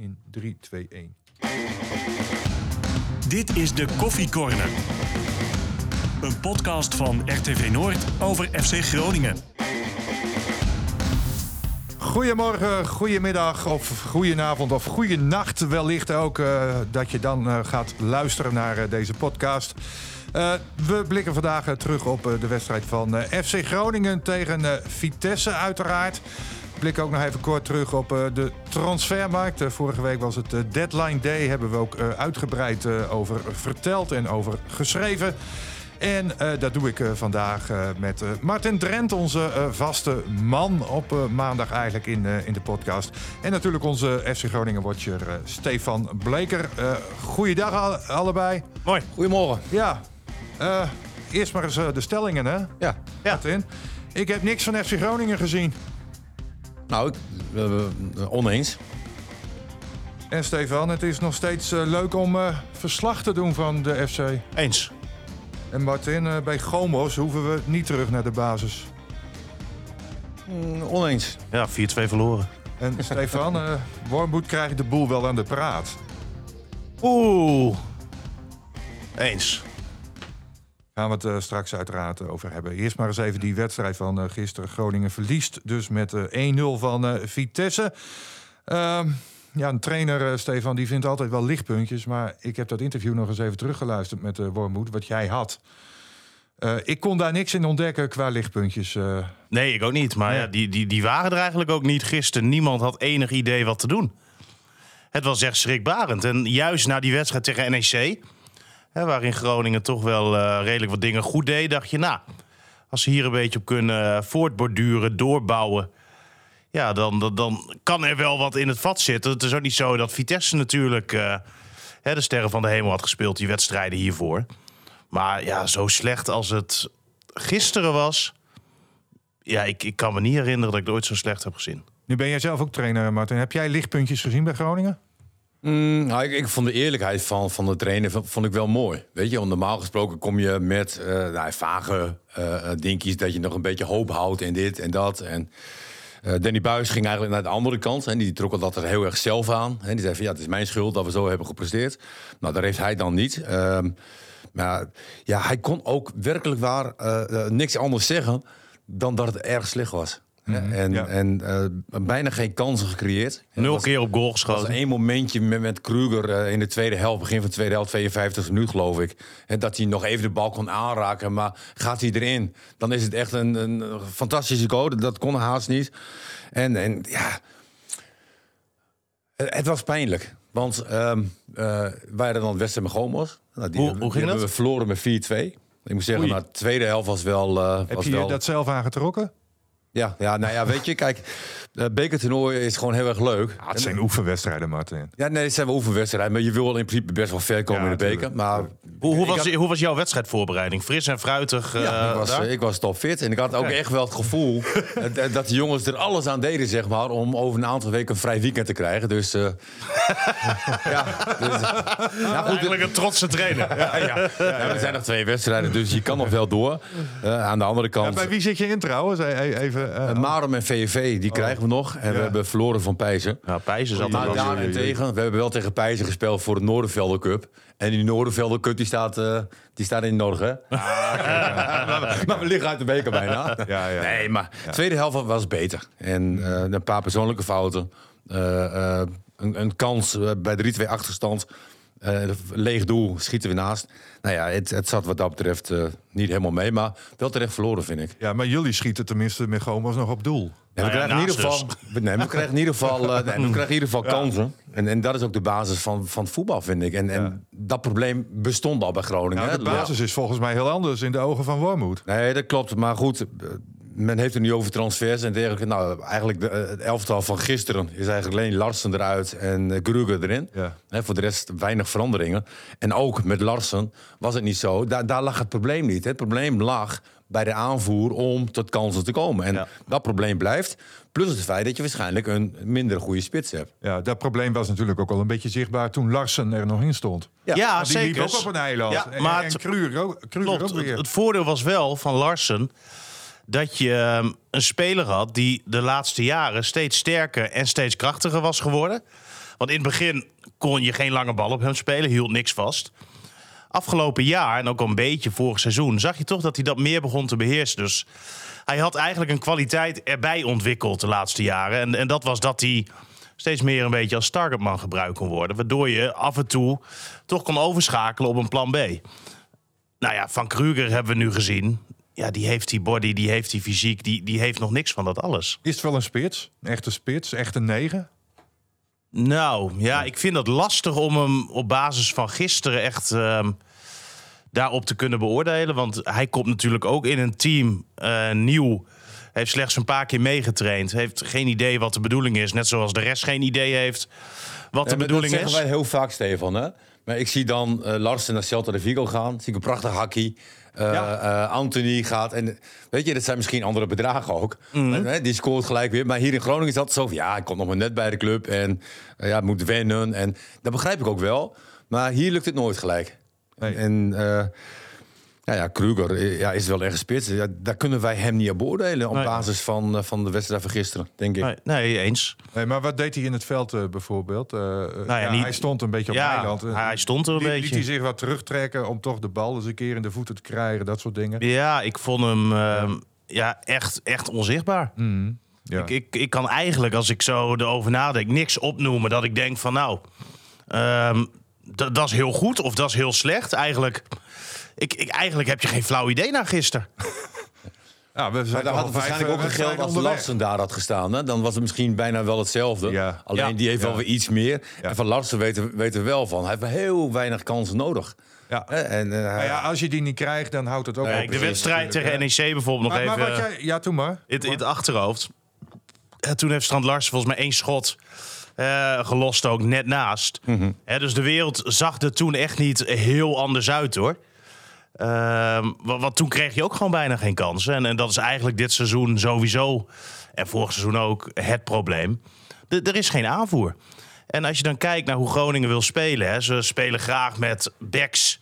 In 3, 2, 1. Dit is de Koffie Corner. Een podcast van RTV Noord over FC Groningen. Goedemorgen, goedemiddag of goedenavond of goedenacht wellicht ook uh, dat je dan uh, gaat luisteren naar uh, deze podcast. we blikken vandaag terug op de wedstrijd van FC Groningen tegen Vitesse uiteraard. Ik blik ook nog even kort terug op de transfermarkt. vorige week was het deadline day, hebben we ook uitgebreid over verteld en over geschreven. En uh, dat doe ik uh, vandaag uh, met Martin Drent, onze vaste man op maandag eigenlijk in, in de podcast. En natuurlijk onze FC Groningen watcher Stefan Bleker. goeiedag al, allebei. Mooi. Goedemorgen. Ja, eerst maar eens de stellingen hè. Ja. Martin. Ik heb niks van FC Groningen gezien. Nou, oneens. En Stefan, het is nog steeds leuk om verslag te doen van de FC. Eens. En Martin, uh, bij Gomos hoeven we niet terug naar de basis. Mm, oneens. Ja, 4-2 verloren. En Stefan, uh, krijgt de boel wel aan de praat. Oeh. Eens. Gaan we het uh, straks uiteraard over hebben. Eerst maar eens even die wedstrijd van gisteren. Groningen verliest dus met 1-0 van Vitesse. Ehm, ja, een trainer, uh, Stefan, die vindt altijd wel lichtpuntjes. Maar ik heb dat interview nog eens even teruggeluisterd met uh, Wormoed, wat jij had. Uh, ik kon daar niks in ontdekken qua lichtpuntjes. Nee, ik ook niet. Maar ja, die, die, die waren er eigenlijk ook niet gisteren. Niemand had enig idee wat te doen. Het was echt schrikbarend. En juist na die wedstrijd tegen NEC, waarin Groningen toch wel redelijk wat dingen goed deed, dacht je, nou, als ze hier een beetje op kunnen voortborduren, doorbouwen ja, dan, dan, kan er wel wat in het vat zitten. Het is ook niet zo dat Vitesse natuurlijk uh, hè, de sterren van de hemel had gespeeld, die wedstrijden hiervoor. Maar ja, zo slecht als het gisteren was. Ja, ik, ik kan me niet herinneren dat ik het ooit zo slecht heb gezien. Nu ben jij zelf ook trainer, Martin. Heb jij lichtpuntjes gezien bij Groningen? Mm, nou, ik, vond de eerlijkheid van, van de trainer vond ik wel mooi. Weet je, normaal gesproken kom je met uh, nou, vage uh, dingetjes dat je nog een beetje hoop houdt en dit en dat. En Danny Buis ging eigenlijk naar de andere kant. En die trok dat er heel erg zelf aan. En die zei van ja, het is mijn schuld dat we zo hebben gepresteerd. Nou, dat heeft hij dan niet. Uh, maar ja, hij kon ook werkelijk waar niks anders zeggen dan dat het erg slecht was. Mm -hmm, en ja. en uh, bijna geen kansen gecreëerd. Nul was, keer op goal geschoten. Er was één momentje met, met Kruger uh, in de tweede helft, begin van de tweede helft, 52 minuten geloof ik. En dat hij nog even de bal kon aanraken, maar gaat hij erin? Dan is het echt een, een fantastische goal. Dat kon haast niet. En, en ja, het was pijnlijk. Want um, uh, wij hadden dan met Gomos. Nou, die, hoe, hoe ging die dat? we verloren met 4-2. Ik moet zeggen, na de tweede helft was wel... Uh, Heb was je wel... dat zelf aangetrokken? Ja, ja, nou ja, weet je, kijk, de bekertoernooi is gewoon heel erg leuk. Ja, het zijn oefenwedstrijden, Martin. Ja, nee, het zijn wel oefenwedstrijden, maar je wil in principe best wel ver komen Ja, in de beker. Maar Hoe, hoe, was, had- hoe was jouw wedstrijdvoorbereiding? Fris en fruitig? eh, ja, ik, was, daar? ik was topfit en ik had ook echt wel het gevoel dat, de jongens er alles aan deden, zeg maar, om over een aantal weken een vrij weekend te krijgen. Dus, eh, ja, dus, ja, goed, Eigenlijk een trotse trainer. ja, ja. Ja, er zijn nog twee wedstrijden, dus je kan nog wel door. Eh, aan de andere Ja, kant, bij wie zit je in trouwens? Even, eh, uh, Marum en VV, die krijgen we nog. En we hebben verloren van Pijzen. Ja, Pijzen zat Maar ja, daarentegen, we hebben wel tegen Pijzen gespeeld voor de Noordervelder Cup. En die Noordervelder Cup die staat, eh, die staat in Norg, hè? maar, maar we liggen uit de beker bijna. Ja, ja. Nee, maar de tweede helft was beter. En eh, een paar persoonlijke fouten. Eh, een, een kans bij 3-2 achterstand. Eh, leeg doel, schieten we naast. Nou ja, het, het zat wat dat betreft eh, niet helemaal mee. Maar wel terecht verloren, vind ik. ja, maar jullie schieten tenminste met Gomos nog op doel. Nee, we, Nou ja, krijgen in ieder geval, we- nee, we krijgen in ieder geval, eh, nee, we krijgen in ieder geval kansen. En, en dat is ook de basis van, van voetbal, vind ik. En, en dat probleem bestond al bij Groningen. Nou, de basis is volgens mij heel anders in de ogen van Wormoed. Nee, dat klopt. Maar goed, eh, men heeft het nu over transfers. En dergelijke. Nou, eigenlijk de, eh, het elftal van gisteren is eigenlijk alleen Larsen eruit en uh, Kruger erin. Ja. Hè, voor de rest weinig veranderingen. En ook met Larsen was het niet zo. Daar, daar lag het probleem niet. Het probleem lag bij de aanvoer om tot kansen te komen. En Ja. dat probleem blijft. Plus het feit dat je waarschijnlijk een minder goede spits hebt. Ja, dat probleem was natuurlijk ook al een beetje zichtbaar toen Larsen er nog in stond. Ja, Ja, die liep zeker. ook op een eiland. Ja, En- maar en, Kruger ook, Kruger Klopt. ook Het, weer. het voordeel was wel van Larsen dat je ehm, een speler had die de laatste jaren steeds sterker en steeds krachtiger was geworden. Want in het begin kon je geen lange bal op hem spelen, hield niks vast. Afgelopen jaar, en ook al een beetje vorig seizoen, zag je toch dat hij dat meer begon te beheersen. Dus hij had eigenlijk een kwaliteit erbij ontwikkeld de laatste jaren. En, en dat was dat hij steeds meer een beetje als targetman gebruikt kon worden. Waardoor je af en toe toch kon overschakelen op een plan B. Nou ja, Van Kruger hebben we nu gezien. Ja, die heeft die body, die heeft die fysiek, die, die heeft nog niks van dat alles. Is het wel een spits? Een echte spits? Echt een negen? Nou, ja, ik vind het lastig om hem op basis van gisteren echt ehm, daarop te kunnen beoordelen. Want hij komt natuurlijk ook in een team eh, nieuw. Heeft slechts een paar keer meegetraind. Heeft geen idee wat de bedoeling is. Net zoals de rest geen idee heeft wat de Ja, bedoeling dat is. zeggen wij heel vaak, Stefan. Hè? Maar ik zie dan eh, Larsen naar Celta de Vigo gaan. Zie ik een prachtig hakkie. Eh, Ja. eh, Anthony gaat. En weet je, dat zijn misschien andere bedragen ook. Mhm. Hè, die scoort gelijk weer. Maar hier in Groningen is dat zo van... Ja, ik kom nog maar net bij de club. En eh, ja, moet wennen. En dat begrijp ik ook wel. Maar hier lukt het nooit gelijk. Nee. En... nou ja, Kruger eh, ja, is wel een spits. Ja, daar kunnen wij hem niet op beoordelen op Nee. basis van, eh, van de wedstrijd van gisteren, denk ik. Nee, nee, eens. Nee, maar wat deed hij in het veld eh, bijvoorbeeld? Eh, ja, ja, niet- hij stond een beetje op Ja, eiland. Hij stond er een liet, beetje. Liet hij zich wat terugtrekken om toch de bal eens een keer in de voeten te krijgen, dat soort dingen. Ja, ik vond hem ehm, ja, echt, echt onzichtbaar. Ja. Ik, ik, ik kan eigenlijk, als ik zo erover nadenk, niks opnoemen dat ik denk van nou, ehm, dat- dat is heel goed of dat is heel slecht. Eigenlijk, ik, ik, eigenlijk heb je geen flauw idee na gisteren. Ja, we zijn Maar daar toch had het waarschijnlijk ook een geld als. Larsen daar had gestaan. Hè? Dan was het misschien bijna wel hetzelfde. Ja. Alleen Ja. die heeft wel weer iets meer. Ja. En van Larsen weten, weten we wel van. Hij heeft heel weinig kansen nodig. Ja. Hè? En, eh, Nou ja, als je die niet krijgt, dan houdt het ook op. De wedstrijd tegen. NEC bijvoorbeeld nog Maar, maar even wat jij, ja, toen maar. in, in het achterhoofd. Toen heeft Strand Larsen volgens mij één schot eh, gelost ook net naast. Hè, dus de wereld zag er toen echt niet heel anders uit hoor. Ehm, wa- want toen kreeg je ook gewoon bijna geen kansen. En, en dat is eigenlijk dit seizoen sowieso, en vorig seizoen ook, het probleem. De- er is geen aanvoer. En als je dan kijkt naar hoe Groningen wil spelen... Hè, ze spelen graag met backs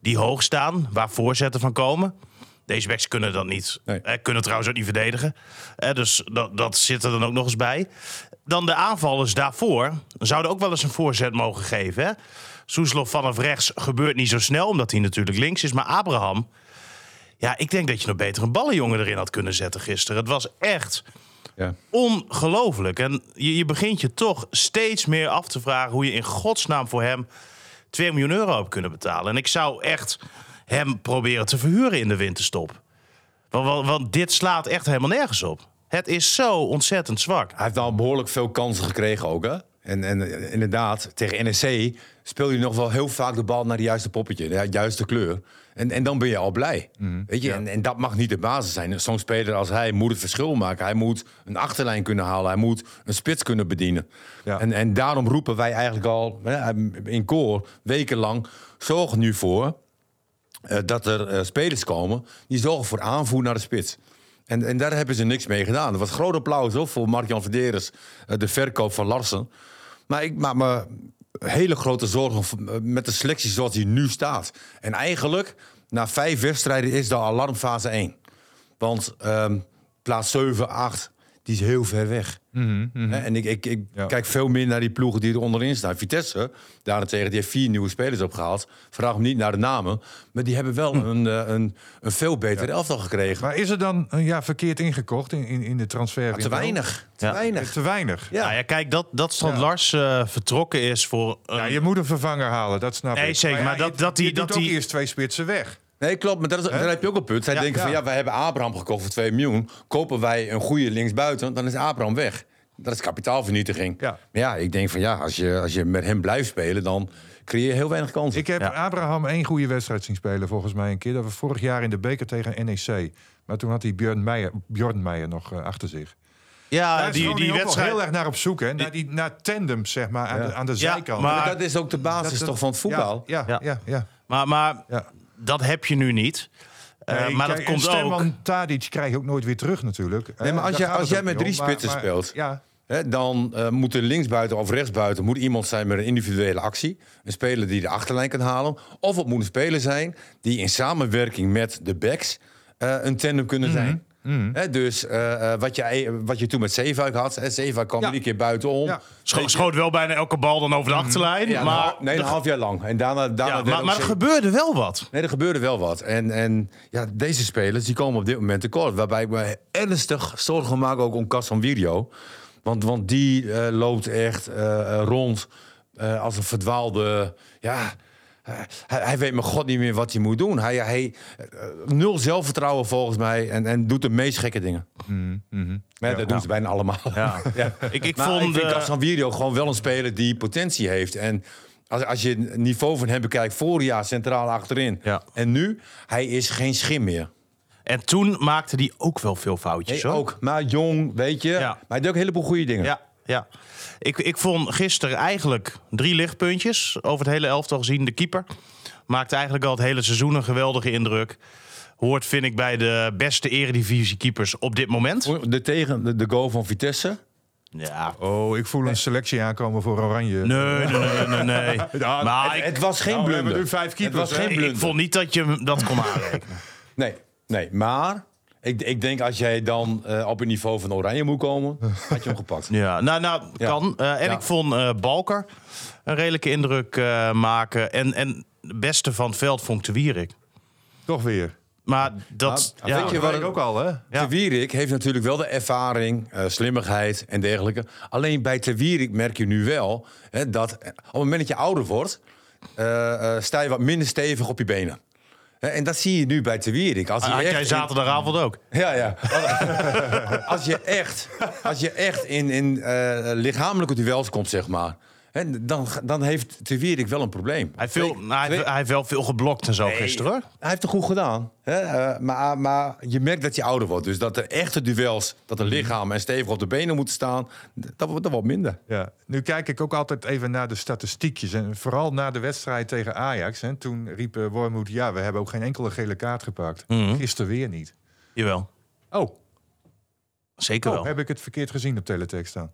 die hoog staan, waar voorzetten van komen. Deze backs kunnen dat niet. Nee. Eh, kunnen trouwens ook niet verdedigen. Eh, dus dat, dat zit er dan ook nog eens bij. Dan de aanvallers daarvoor zouden ook wel eens een voorzet mogen geven. Hè? Soeslof vanaf rechts gebeurt niet zo snel, omdat hij natuurlijk links is. Maar Abraham, ja, ik denk dat je nog beter een ballenjongen erin had kunnen zetten gisteren. Het was echt ja. ongelooflijk. En je, je begint je toch steeds meer af te vragen hoe je in godsnaam voor hem 2 miljoen euro hebt kunnen betalen. En ik zou echt hem proberen te verhuren in de winterstop. Want, want, want dit slaat echt helemaal nergens op. Het is zo ontzettend zwak. Hij heeft al behoorlijk veel kansen gekregen ook. Hè? En, en eh, inderdaad, tegen NEC speel je nog wel heel vaak de bal naar de juiste poppetje. De juiste kleur. En, en dan ben je al blij. Weet je? En, en dat mag niet de basis zijn. Zo'n speler als hij moet het verschil maken. Hij moet een achterlijn kunnen halen. Hij moet een spits kunnen bedienen. Ja. En, en daarom roepen wij eigenlijk al in koor wekenlang... zorg nu voor eh, dat er eh, spelers komen... die zorgen voor aanvoer naar de spits. En, en daar hebben ze niks mee gedaan. Er was groot applaus hoor, voor Mark-Jan Verderes, eh, de verkoop van Larsen. Maar ik maak me hele grote zorgen v- met de selectie zoals die nu staat. En eigenlijk, na vijf wedstrijden is de alarmfase 1. Want ehm, plaats 7, 8, die is heel ver weg. Hè, En ik, ik, ik Ja. kijk veel meer naar die ploegen die er onderin staan. Vitesse, daarentegen, die heeft vier nieuwe spelers opgehaald. Vraag me niet naar de namen. Maar die hebben wel een, eh, een, een veel beter elftal gekregen. Maar is er dan eh, ja, verkeerd ingekocht in, in, in de transfer? te weinig. Te Ja. weinig. Te weinig. Ja. Nou ja, kijk, dat, dat Strand Ja. Lars eh, vertrokken is voor... Ja, je moet een vervanger halen, dat snap Nee, ik. zeker, maar ja, dat- je- dat die- dat ook die- eerst twee spitsen weg. Nee, klopt. Maar dat is, daar heb je ook een punt. Zij Ja, denken van ja. wij hebben Abraham gekocht voor 2 miljoen. Kopen wij een goede linksbuiten, dan is Abraham weg. Dat is kapitaalvernietiging. Ja. Maar ja, ik denk van ja, als je, als je met hem blijft spelen, dan creëer je heel weinig kansen. Ik heb Ja. Abraham één goede wedstrijd zien spelen, volgens mij een keer. Dat was vorig jaar in de beker tegen NEC. Maar toen had hij Björn Meijer, Björn Meijer nog eh, achter zich. ja, Daar is die, die wedstrijd... heel erg naar op zoek, hè? Naar, die, naar tandems, zeg maar, aan, de, aan de Ja, zijkant. maar- Maar dat is ook de basis Dat- toch van het voetbal? Ja, ja, Ja. ja. ja, Maar, maar ja. Dat heb je nu niet. Eh, Nee, maar dat komt ook... Tadic krijg je ook nooit weer terug natuurlijk. Nee, maar als gaat als het jij met drie spitsen speelt- Ja, Hè, dan eh, moet er linksbuiten of rechtsbuiten moet iemand zijn met een individuele actie. Een speler die de achterlijn kan halen. Of het moet een speler zijn die in samenwerking met de backs eh, een tandem kunnen zijn. Hè, dus eh, eh, wat, je, wat je toen met Zeefuik had. Zeefuik kwam Ja. iedere keer buitenom. Ja. Scho- schoot wel bijna elke bal dan over de achterlijn. Ja, maar maar, nee, een half jaar lang. En daarna, daarna maar, maar er gebeurde wel wat. Nee, er gebeurde wel wat. En, en ja, deze spelers die komen op dit moment tekort. Waarbij ik me ernstig zorgen maak ook om Cas van Virio. Want, want die eh, loopt echt rond eh, als een verdwaalde... Ja, hij, hij weet mijn god niet meer wat hij moet doen. Hij, hij eh, nul zelfvertrouwen volgens mij. En, en doet de meest gekke dingen. Maar dat doen ze bijna allemaal. Ja. Ik, ik Maar vond... ik vind eh, gewoon wel een speler die potentie heeft. En als, als je het niveau van hem bekijkt, vorig jaar centraal achterin. En nu, hij is geen schim meer. en toen maakte hij ook wel veel foutjes. Ook, maar jong, weet je. Maar hij deed ook een heleboel goede dingen. Ja, ja. Ik, ik vond gisteren eigenlijk drie lichtpuntjes over het hele elftal gezien. De keeper maakte eigenlijk al het hele seizoen een geweldige indruk. Hoort, vind ik, bij de beste eredivisie-keepers op dit moment. De, tegen, de, de goal van Vitesse. Ja. Oh, ik voel een selectie aankomen voor Oranje. Nee, nee, nee, nee, nee. Ja, maar Het ik, was geen Nou, we blunder. hebben nu vijf keepers, Het was geen ik blunder. vond niet dat je dat kon aanrekenen. Nee, nee, maar ik, ik denk als jij dan eh, op het niveau van Oranje moet komen, had je hem gepakt. Ja, nou, nou Ja. kan. Eh, en Ja. ik vond eh, Balker een redelijke indruk eh, maken. En, en de beste van het veld vond ik Wierik. Toch weer. Maar dat... Maar, ja, weet je wat ik ook al, hè? Ja. Te Wierik heeft natuurlijk wel de ervaring, eh, slimmigheid en dergelijke. Alleen bij Te Wierik merk je nu wel hè, dat op het moment dat je ouder wordt, eh, eh, sta je wat minder stevig op je benen. Hè, en dat zie je nu bij Te Wierik. Als echt jij in- zaterdagavond ook? Ja, ja. als je echt, als je echt in, in eh, lichamelijke duels komt, zeg maar. Hè, dan, dan heeft Te Wierik wel een probleem. Hij, heeft veel, nou, hij, hij heeft wel veel geblokt en zo gisteren hoor. hij heeft het goed gedaan. Hè? eh, maar, maar je merkt dat je ouder wordt. Dus dat de echte duels, dat de lichaam en stevig op de benen moeten staan, dat wordt wordt minder. Ja. Nu kijk ik ook altijd even naar de statistiekjes. En vooral na de wedstrijd tegen Ajax. Hè. Toen riep uh, Wormoed, ja, we hebben ook geen enkele gele kaart gepakt. Mhm. Gisteren weer niet. Jawel, Oh, zeker oh, wel. heb ik het verkeerd gezien op teletext dan?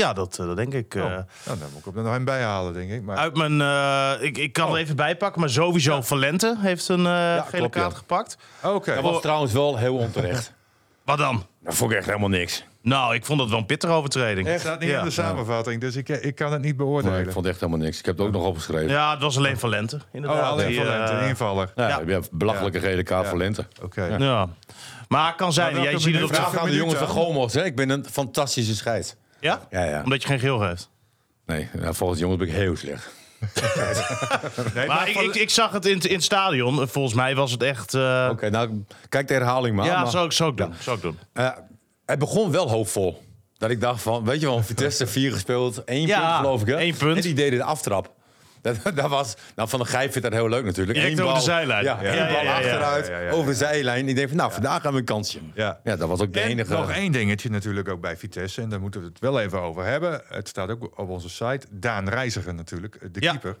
Ja, dat, eh, dat denk ik. eh. Oh. Nou, dan moet ik hem er nog een bij halen, denk ik. Maar Uit mijn, eh, ik, ik kan Oh. er even bijpakken, maar sowieso Valente heeft een eh, gele klopt, ja. kaart gepakt. Oké. Dat was trouwens wel heel onterecht. Wat dan? dat vond ik echt helemaal niks. Nou, ik vond dat wel een pittige overtreding. Het staat niet ja. in de samenvatting, dus ik, ik kan het niet Nee, beoordelen. ik vond het echt helemaal niks. Ik heb het ook nog opgeschreven. Ja, het was alleen Valente, oh, inderdaad. alleen Die, voor eh, een invaller. Ja, Ja. je hebt een belachelijke gele kaart Ja. voor Lente. Oké. Ja. Maar het kan zijn, jij ziet het op de... Vraag aan de jongens van? Gomos. Hè? Ik ben een fantastische scheid. Ja? Ja, ja. Omdat je geen geel heeft. Nee, nou, volgens de jongens ben ik heel slecht. Nee, Maar ik, ik, ik zag het in, in het stadion. Volgens mij was het echt... eh, Oké, nou, kijk de herhaling maar. ja, maar- zou ik, zou ik doen. Zou ik doen. Eh, het begon wel hoopvol. Dat ik dacht van, weet je wel, Vitesse 4 gespeeld, één Ja, punt geloof ik. Hè? één punt. En die deden de aftrap. Dat, dat was, nou, van de Gijp vindt dat heel leuk natuurlijk. Direct Eén over bal- de zijlijn. Ja, Ja, één bal achteruit, over de zijlijn. Ik denk van, nou, vandaag gaan we een kansje. Ja. Ja, dat was ook de En enige. nog één dingetje natuurlijk ook bij Vitesse. En daar moeten we het wel even over hebben. Het staat ook op onze site. Daan Reiziger natuurlijk, de Ja. keeper.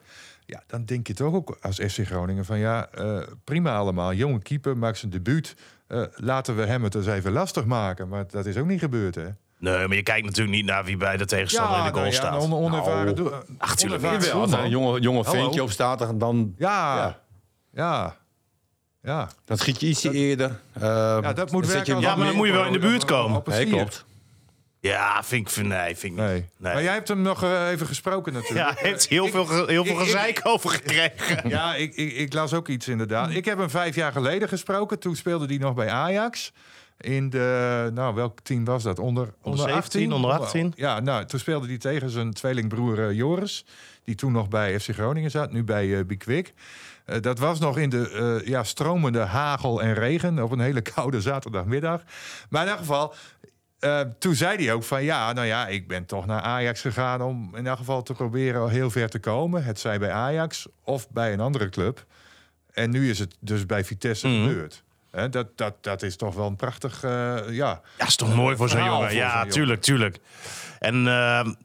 Ja, dan denk je toch ook als FC Groningen van ja, eh, prima allemaal. Jonge keeper, maakt zijn debuut. Eh, laten we hem het eens even lastig maken. Maar dat is ook niet gebeurd, hè? Nee, maar je kijkt natuurlijk niet naar wie bij de tegenstander in de goal nou ja, staat. een on- onervaren Nou, doel- ach, tuurlijk als er een jonge, jonge ventje op staat, dan- dan, Ja, Ja. ja, ja. dan schiet je ietsje eerder. Ja, dat moet dan zet werken. je Ja, maar dan moet je wel in de buurt komen. Nee, klopt. Ja, vind ik... vind- Nee, vind ik niet. Nee. Nee. Maar jij hebt hem nog eh, even gesproken natuurlijk. Ja, hij heeft heel veel, heel veel ik- gezeik over gekregen. Ja, ik, ik, ik las ook iets inderdaad. Ik heb hem vijf jaar geleden gesproken. Toen speelde hij nog bij Ajax. In de, nou, welk team was dat? Onder, onder 17, onder 18? Ja, nou, toen speelde hij tegen zijn tweelingbroer eh, Joris. Die toen nog bij FC Groningen zat, nu bij eh Bikwik. Eh, dat was nog in de ja, stromende hagel en regen op een hele koude zaterdagmiddag. Maar in elk geval, toen zei hij ook van ja, nou ja, ik ben toch naar Ajax gegaan om in elk geval te proberen heel ver te komen. Het zij bij Ajax of bij een andere club. En nu is het dus bij Vitesse Mhm. gebeurd. Dat, dat, dat is toch wel een prachtig, eh, ja. Ja, is toch mooi voor zo'n jongen. voor Ja, zo'n tuurlijk, tuurlijk. En eh,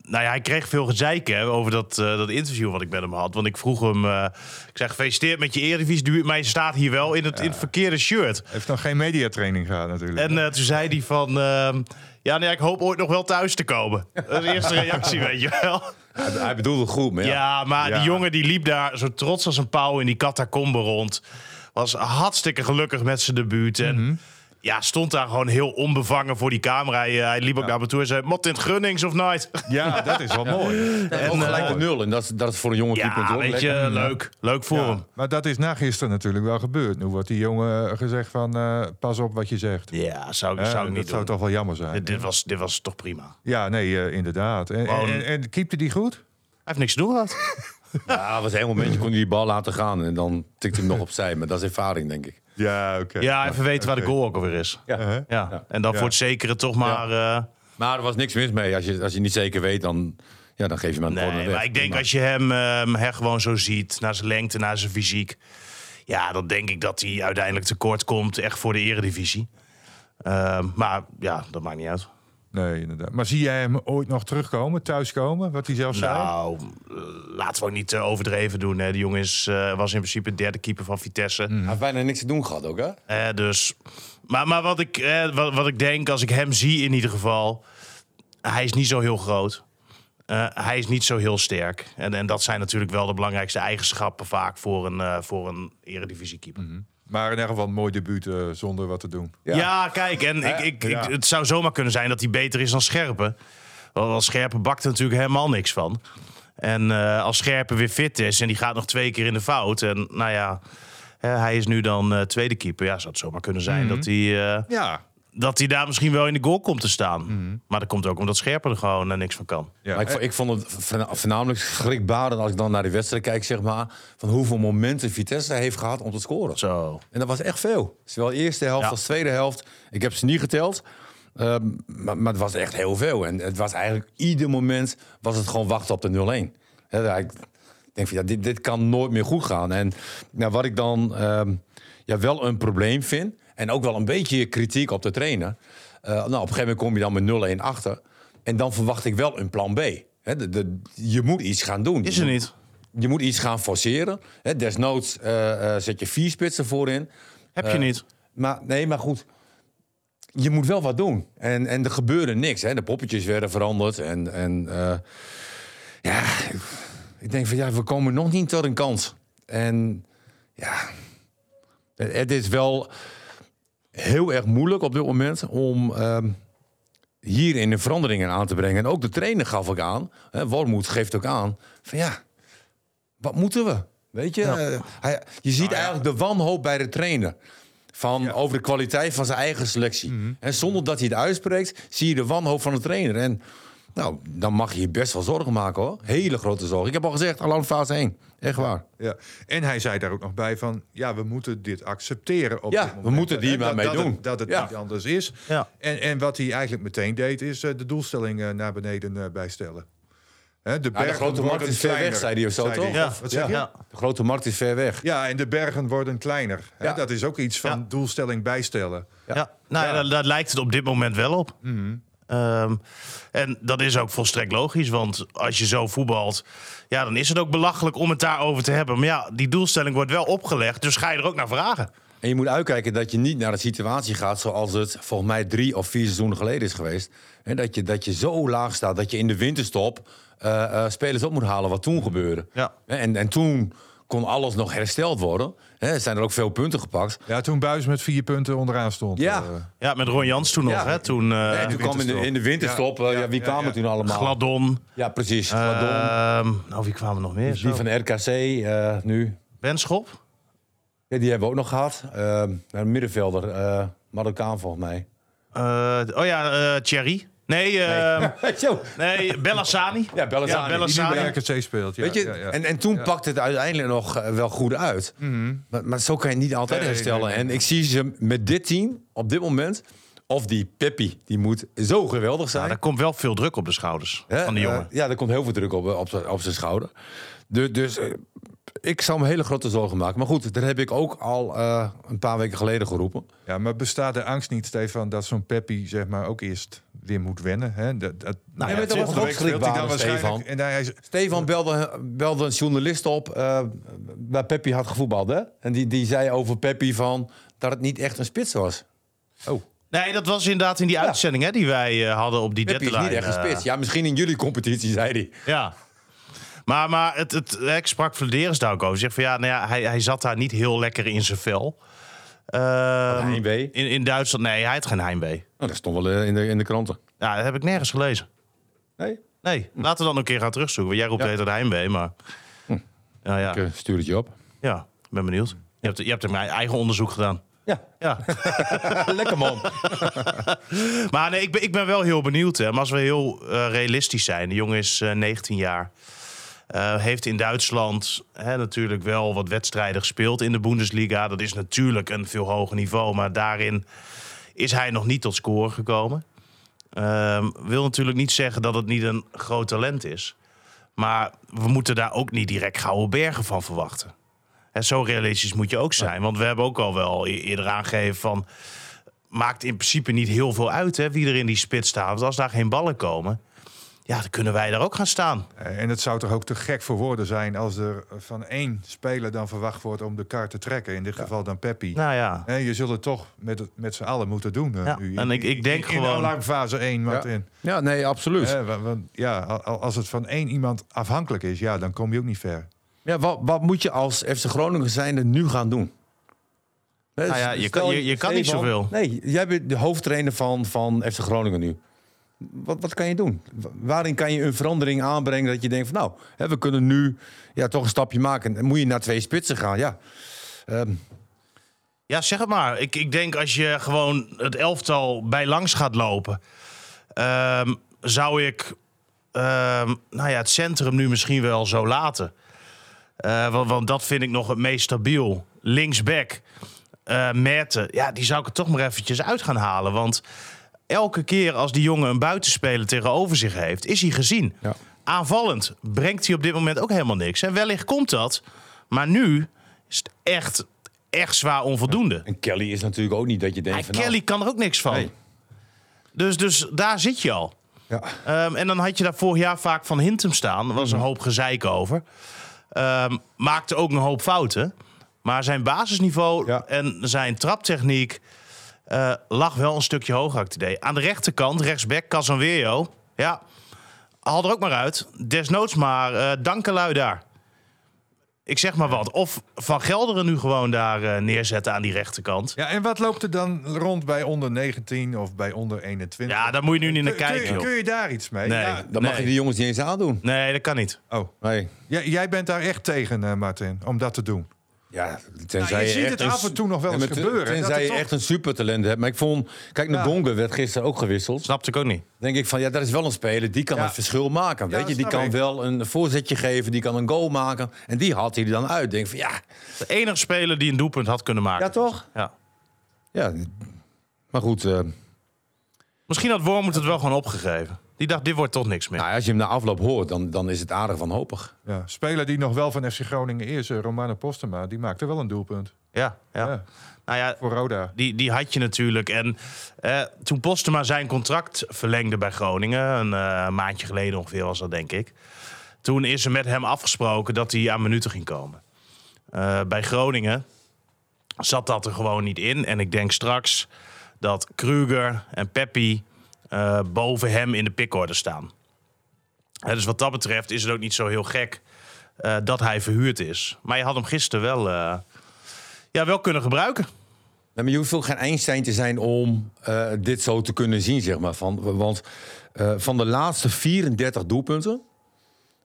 nou ja, hij kreeg veel gezeik hè, over dat, eh, dat interview wat ik met hem had. Want ik vroeg hem, eh, ik zeg gefeliciteerd met je Eredivisie, maar je staat hier wel in het, in het verkeerde shirt. Heeft nog geen mediatraining gehad natuurlijk. En eh, toen zei hij van, ehm, ja, nee, ik hoop ooit nog wel thuis te komen. Dat is de eerste reactie, weet je wel. Hij, hij bedoelde het goed, maar Ja, ja. maar Ja. die jongen die liep daar zo trots als een pauw in die catacombe rond. Was hartstikke gelukkig met zijn debuut. En Mhm. ja, stond daar gewoon heel onbevangen voor die camera. Hij, eh, hij liep ook naar me toe en zei, mot in het Grunnings of nooit? Ja, dat is wel mooi. En ook gelijk de nul. En dat, is- dat is voor een jonge keeper Ja, weet je, lekker. leuk. Leuk voor Ja, hem. maar dat is na gisteren natuurlijk wel gebeurd. Nu wordt die jongen gezegd van, eh, pas op wat je zegt. Ja, zou, zou ik dat niet zou doen. toch wel jammer zijn. Dit, dit was, dit was toch prima. Ja, nee, eh, inderdaad. En, Gewoon- en, en keepte die goed? Hij heeft niks te doen gehad. Ja, was een heel momentje kon hij die bal laten gaan. En dan tikte hij hem nog opzij. Maar dat is ervaring, denk ik. Ja, oké. Ja, even weten waar de goal ook alweer is. Ja. Uh-huh. Ja. En dan Ja. voor het zekere toch maar... eh, Maar er was niks mis mee. Als je, als je niet zeker weet, dan, ja, dan geef je hem aan de corner Nee, maar ik denk als je hem, ehm, hè, gewoon zo ziet, naar zijn lengte, naar zijn fysiek. Ja, dan denk ik dat hij uiteindelijk tekort komt, echt voor de eredivisie. Ehm, maar ja, dat maakt niet uit. Nee, inderdaad. Maar zie jij hem ooit nog terugkomen, thuiskomen? Wat hij zelf zei? Nou, eh, laten we ook niet eh, overdreven doen. Hè. De jongen is, eh, was in principe de derde keeper van Vitesse. Hij heeft bijna niks te doen gehad ook, hè? Eh, dus, maar maar wat, ik, wat, wat ik denk, als ik hem zie in ieder geval... Hij is niet zo heel groot. Eh, hij is niet zo heel sterk. En, en dat zijn natuurlijk wel de belangrijkste eigenschappen vaak voor een, eh voor een eredivisiekeeper. Maar in ieder geval een mooi debuut eh, zonder wat te doen. Ja. kijk, en ik, ik, ik- Ja. het zou zomaar kunnen zijn dat hij beter is dan Scherpen. Want als Scherpen bakt er natuurlijk helemaal niks van. En eh, als Scherpen weer fit is en die gaat nog twee keer in de fout... en nou ja, hè, hij is nu dan eh, tweede keeper. Ja, zou het zomaar kunnen zijn dat, hij, eh, Ja. Dat hij daar misschien wel in de goal komt te staan. Maar dat komt ook omdat Scherpen er gewoon eh, niks van kan. ja. Maar ik, ik vond het voorna- voornamelijk schrikbarend als ik dan naar die wedstrijd kijk, zeg maar. Van hoeveel momenten Vitesse heeft gehad om te scoren. Zo. En dat was echt veel. Zowel eerste helft Ja. als tweede helft. Ik heb ze niet geteld. Ehm, maar, maar het was echt heel veel. En het was eigenlijk ieder moment was het gewoon wachten op de 0-1. Hè, ja, ik denk van ja, dit, dit kan nooit meer goed gaan. En nou, wat ik dan ehm, ja, wel een probleem vind. En ook wel een beetje kritiek op de trainer. eh, nou, op een gegeven moment kom je dan met 0-1 achter. En dan verwacht ik wel een plan B. De, de, je moet iets gaan doen. Is er niet. Je moet iets gaan forceren. Hè, desnoods eh, eh, zet je vier spitsen voorin. Heb je niet. Maar nee, maar goed. Je moet wel wat doen. En, en er gebeurde niks. De poppetjes werden veranderd. En, en ja, ik denk van ja, we komen nog niet tot een kans. En ja, het is wel heel erg moeilijk op dit moment om ehm, hierin de veranderingen aan te brengen. En ook de trainer gaf ook aan, hè, Wormoed geeft ook aan, van ja, wat moeten we? Weet je, Eh, hij, je ziet eigenlijk de wanhoop bij de trainer. Van over de kwaliteit van zijn eigen selectie. En zonder dat hij het uitspreekt, zie je de wanhoop van de trainer. En nou, dan mag je je best wel zorgen maken hoor. Hele grote zorgen. Ik heb al gezegd, al aan fase 1. Echt waar. Ja. En hij zei daar ook nog bij van, ja, we moeten dit accepteren. Op Ja, dit we moment. moeten hier Hè, maar dat, mee dat doen. Het, dat het Ja. niet anders is. Ja. En, en wat hij eigenlijk meteen deed, is eh, de doelstelling eh, naar beneden eh, bijstellen. Hè, de, Ja, de bergen grote markt worden is ver weg, kleiner, zei hij of zo, toch? Ja. Wat zeg je? Ja. Ja. De grote markt is ver weg. en de bergen worden kleiner. Hè, Ja. Dat is ook iets van Ja. doelstelling bijstellen. Ja, nou, ja. Daar, daar lijkt het op dit moment wel op. Ehm, en dat is ook volstrekt logisch, want als je zo voetbalt, ja, dan is het ook belachelijk om het daarover te hebben. Maar ja, die doelstelling wordt wel opgelegd, dus ga je er ook naar vragen. En je moet uitkijken dat je niet naar een situatie gaat zoals het volgens mij drie of vier seizoenen geleden is geweest. En dat je, dat je zo laag staat dat je in de winterstop eh, eh, spelers op moet halen wat toen gebeurde. Ja. En, en toen kon alles nog hersteld worden. Hè, zijn er ook veel punten gepakt. Ja, toen Buis met vier punten onderaan stond. Ja. eh, Ja, met Ron Jans toen nog, Ja. hè? Toen eh en toen kwam in de, in de winterstop, Ja, eh, ja, ja, wie ja, kwamen ja. toen allemaal? Gladon. Ja, precies. Gladon. Ehm, nou, wie kwamen er nog meer? die van RKC eh, nu. Benschop? Ja, die hebben we ook nog gehad. Eh, een middenvelder, eh Marokkaan volgens mij. Eh, oh ja, eh Thierry. Nee, ehm, Zo. nee Bellassani. Ja, Bellassani. Ja, die Bellassani. bij RKC speelt. Ja, Weet je, ja, ja. En, en toen pakte het uiteindelijk nog eh, wel goed uit. maar, maar zo kan je niet altijd Nee, herstellen. nee, nee. En ik zie ze met dit team op dit moment. Of die Peppi, die moet zo geweldig zijn. Nou, daar komt wel veel druk op de schouders van die jongen. Ja, er komt heel veel druk op, op, zijn- op zijn schouder. Dus, dus eh, ik zou me hele grote zorgen maken. Maar goed, dat heb ik ook al eh, een paar weken geleden geroepen. Ja, maar bestaat de angst niet, Stefan, dat zo'n Peppi zeg maar ook eerst weer moet wennen? Hè? Dat, dat, Nou ja, ja, maar dat was ook hij waarschijnlijk. Stefan. En hij, is- Stefan belde, belde een journalist op eh waar Peppi had gevoetbald. Hè? En die, die zei over Peppi van dat het niet echt een spits was. Oh, Nee, dat was inderdaad in die uitzending hè, die wij eh, hadden op die Peppi is deadline. niet echt een eh, spits. Ja, misschien in jullie competitie, zei hij. Ja. Maar, maar het, het, ik sprak Vladeris daar ook over. Zegt van ja, nou ja hij, hij zat daar niet heel lekker in zijn vel. Ehm, heimwee? In, in Duitsland, nee, hij had geen heimwee. Nou, dat stond wel eh, in de, in de kranten. Ja, dat heb ik nergens gelezen. Nee? Nee, laten we dan een keer gaan terugzoeken. Want Jij roept Ja. het heimwee, maar... Ja, ja, Ik eh, stuur het je op. ja, ik ben benieuwd. Je hebt, je hebt er mijn eigen onderzoek gedaan. Ja, Ja. lekker man. Maar nee, ik ben, ik ben wel heel benieuwd. Hè. Maar als we heel eh, realistisch zijn. De jongen is eh, 19 jaar. Eh, heeft in Duitsland hè, natuurlijk wel wat wedstrijden gespeeld in de Bundesliga. Dat is natuurlijk een veel hoger niveau. Maar daarin is hij nog niet tot scoren gekomen. Ehm, wil natuurlijk niet zeggen dat het niet een groot talent is. Maar we moeten daar ook niet direct gouden bergen van verwachten. En zo realistisch moet je ook zijn. Want we hebben ook al wel e- eerder aangegeven van maakt in principe niet heel veel uit hè, wie er in die spits staat. Als daar geen ballen komen, ja, dan kunnen wij daar ook gaan staan. Eh, En het zou toch ook te gek voor woorden zijn als er van één speler dan verwacht wordt om de kaart te trekken. In dit geval dan Peppi. Nou ja, En je zult het toch met, met z'n allen moeten doen. eh, Ja, nu. en ik- ik denk in, in gewoon- alarmfase 1, Ja. Martin. ja, nee, absoluut. Eh, wa- want ja, al- al- als het van één iemand afhankelijk is, ja, dan kom je ook niet ver. Ja, wat, wat moet je als FC Groningen zijnde nu gaan doen? Nou ja, je stel kan- je- je kan niet zoveel. Nee, jij bent de hoofdtrainer van, van FC Groningen nu. Wat, wat kan je doen? Wa- Waarin kan je een verandering aanbrengen dat je denkt van nou, hè, we kunnen nu ja, toch een stapje maken. Dan moet je naar twee spitsen gaan. Ja, Ehm, ja zeg het maar. Ik, ik denk als je gewoon het elftal bij langs gaat lopen, ehm, zou ik ehm, nou ja, het centrum nu misschien wel zo laten. Eh, want, want dat vind ik nog het meest stabiel. Linksback, eh Merten, ja, die zou ik er toch maar eventjes uit gaan halen. Want elke keer als die jongen een buitenspeler tegenover zich heeft, is hij gezien. Ja. Aanvallend brengt hij op dit moment ook helemaal niks. En wellicht komt dat, maar nu is het echt, echt zwaar onvoldoende. en Kelly is natuurlijk ook niet dat je denkt Hij, van nou, Kelly kan er ook niks van. Nee. Dus, dus daar zit je al. ja, Ehm, en dan had je daar vorig jaar vaak van Hintem staan. Er was een hoop gezeik over. Ehm, maakte ook een hoop fouten. Maar zijn basisniveau Ja. en zijn traptechniek eh, lag wel een stukje hoger, had ik het idee. Aan de rechterkant, rechtsback, Casanweo. Ja, haal er ook maar uit. Desnoods maar eh Dankelui daar. Ik zeg maar wat. Of Van Gelderen nu gewoon daar eh, neerzetten aan die rechterkant. Ja, en wat loopt er dan rond bij onder 19 of bij onder 21? Ja, daar moet je nu niet naar kun, kun kijken, kun je daar iets mee? Nee. Ja, dan mag je die jongens niet eens aandoen. Nee, dat kan niet. oh, Nee. jij, jij bent daar echt tegen, eh, Martin, om dat te doen. Ja, tenzij Nou, je ziet echt het een af en toe nog wel eens gebeuren, dat Tenzij je toch- echt een supertalent hebt. Maar ik vond, kijk, Ja. Ndonga werd gisteren ook gewisseld. Snapte ik ook niet. denk ik van ja, dat is wel een speler die kan Ja. het verschil maken. Ja, Weet je, die kan ik. wel een voorzetje geven, die kan een goal maken. En die haalt hij dan uit. Denk van ja, De enige speler die een doelpunt had kunnen maken. ja toch? Ja. Ja, maar goed. eh, Misschien had Wormoed het wel gewoon opgegeven. Die dacht, dit wordt toch niks meer. nou, als je hem na afloop hoort, dan, dan is het aardig wanhopig. Ja, speler die nog wel van FC Groningen is, eh, Romano Postema, die maakte wel een doelpunt. Ja, ja. Ja, Nou ja, voor Roda. die, die had je natuurlijk. En eh, toen Postema zijn contract verlengde bij Groningen... een eh, maandje geleden ongeveer was dat, denk ik... toen is er met hem afgesproken dat hij aan minuten ging komen. Eh, bij Groningen zat dat er gewoon niet in. En ik denk straks dat Kruger en Peppi eh, boven hem in de pickorde staan. Hè, dus wat dat betreft is het ook niet zo heel gek eh, dat hij verhuurd is. Maar je had hem gisteren wel, eh, ja, wel kunnen gebruiken. Nee, maar je hoeft ook geen Einstein te zijn om eh, dit zo te kunnen zien, zeg maar. Van, want eh, van de laatste 34 doelpunten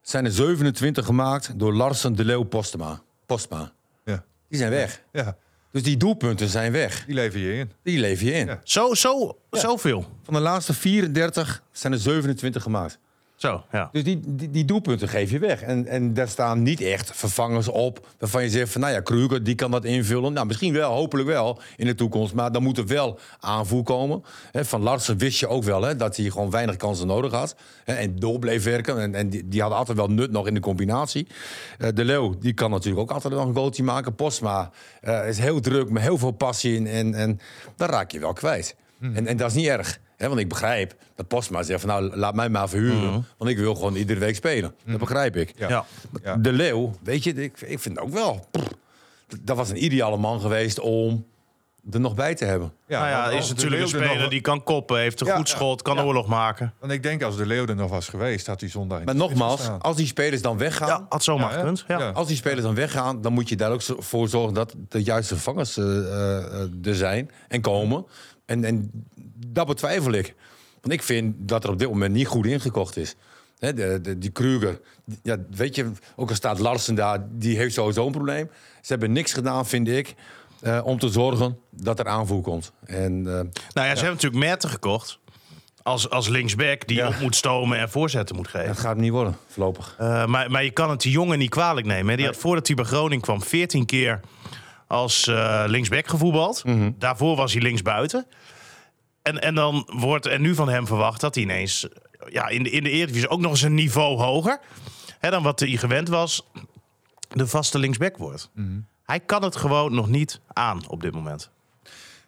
zijn er 27 gemaakt door Larsen de Leeuw Postma. Postma. Ja. Die zijn weg. ja, Dus die doelpunten zijn weg. die lever je in. Die lever je in. Ja. Zo, zo, zoveel. Van de laatste 34 zijn er 27 gemaakt. Zo, ja. Dus die, die, die doelpunten geef je weg. En, en daar staan niet echt vervangers op waarvan je zegt van, nou ja, Kruger die kan dat invullen. Nou, misschien wel, hopelijk wel in de toekomst. Maar dan moet er wel aanvoer komen. Van Larsen wist je ook wel hè, dat hij gewoon weinig kansen nodig had. En door bleef werken. En, en die, die hadden altijd wel nut nog in de combinatie. Eh, de Leeuw, die kan natuurlijk ook altijd nog een goaltje maken. Postma eh, is heel druk, met heel veel passie. En, en, en dan raak je wel kwijt. En, en dat is niet erg. Hè, want ik begrijp dat Postma zegt van nou, laat mij maar verhuren. Want ik wil gewoon iedere week spelen. Dat begrijp ik. Ja. ja. Ja. De Leeuw, weet je, ik, ik vind ook wel... pff, dat was een ideale man geweest om er nog bij te hebben. nou ja, is natuurlijk een er speler nog- die kan koppen, heeft een Ja, goed ja, schot, kan ja. oorlog maken. Want ik denk als de Leeuw er nog was geweest, had hij zondag Maar nogmaals, gestaan. als die spelers dan weggaan... Ja, had Ja, gekund. Ja. Ja. Als die spelers dan weggaan, dan moet je daar ook zo- voor zorgen dat de juiste vervangers eh, eh, er zijn en komen. En, en dat betwijfel ik. Want ik vind dat er op dit moment niet goed ingekocht is. De, de, die Kruger, ja, weet je, ook al staat Larsen daar, die heeft sowieso een probleem. Ze hebben niks gedaan, vind ik, eh, om te zorgen dat er aanvoer komt. En eh, Nou ja, ze hebben natuurlijk Merten gekocht. Als, als linksback die Ja. op moet stomen en voorzetten moet geven. dat gaat hem niet worden, voorlopig. Eh, maar, maar je kan het die jongen niet kwalijk nemen. Hè. Die had voordat hij bij Groningen kwam 14 keer als eh, linksback gevoetbald. Mhm. Daarvoor was hij linksbuiten. En, en dan wordt er nu van hem verwacht dat hij ineens ja, in, de, in de Eredivisie ook nog eens een niveau hoger hè, dan wat hij gewend was, de vaste linksback wordt. Mhm. Hij kan het gewoon nog niet aan op dit moment.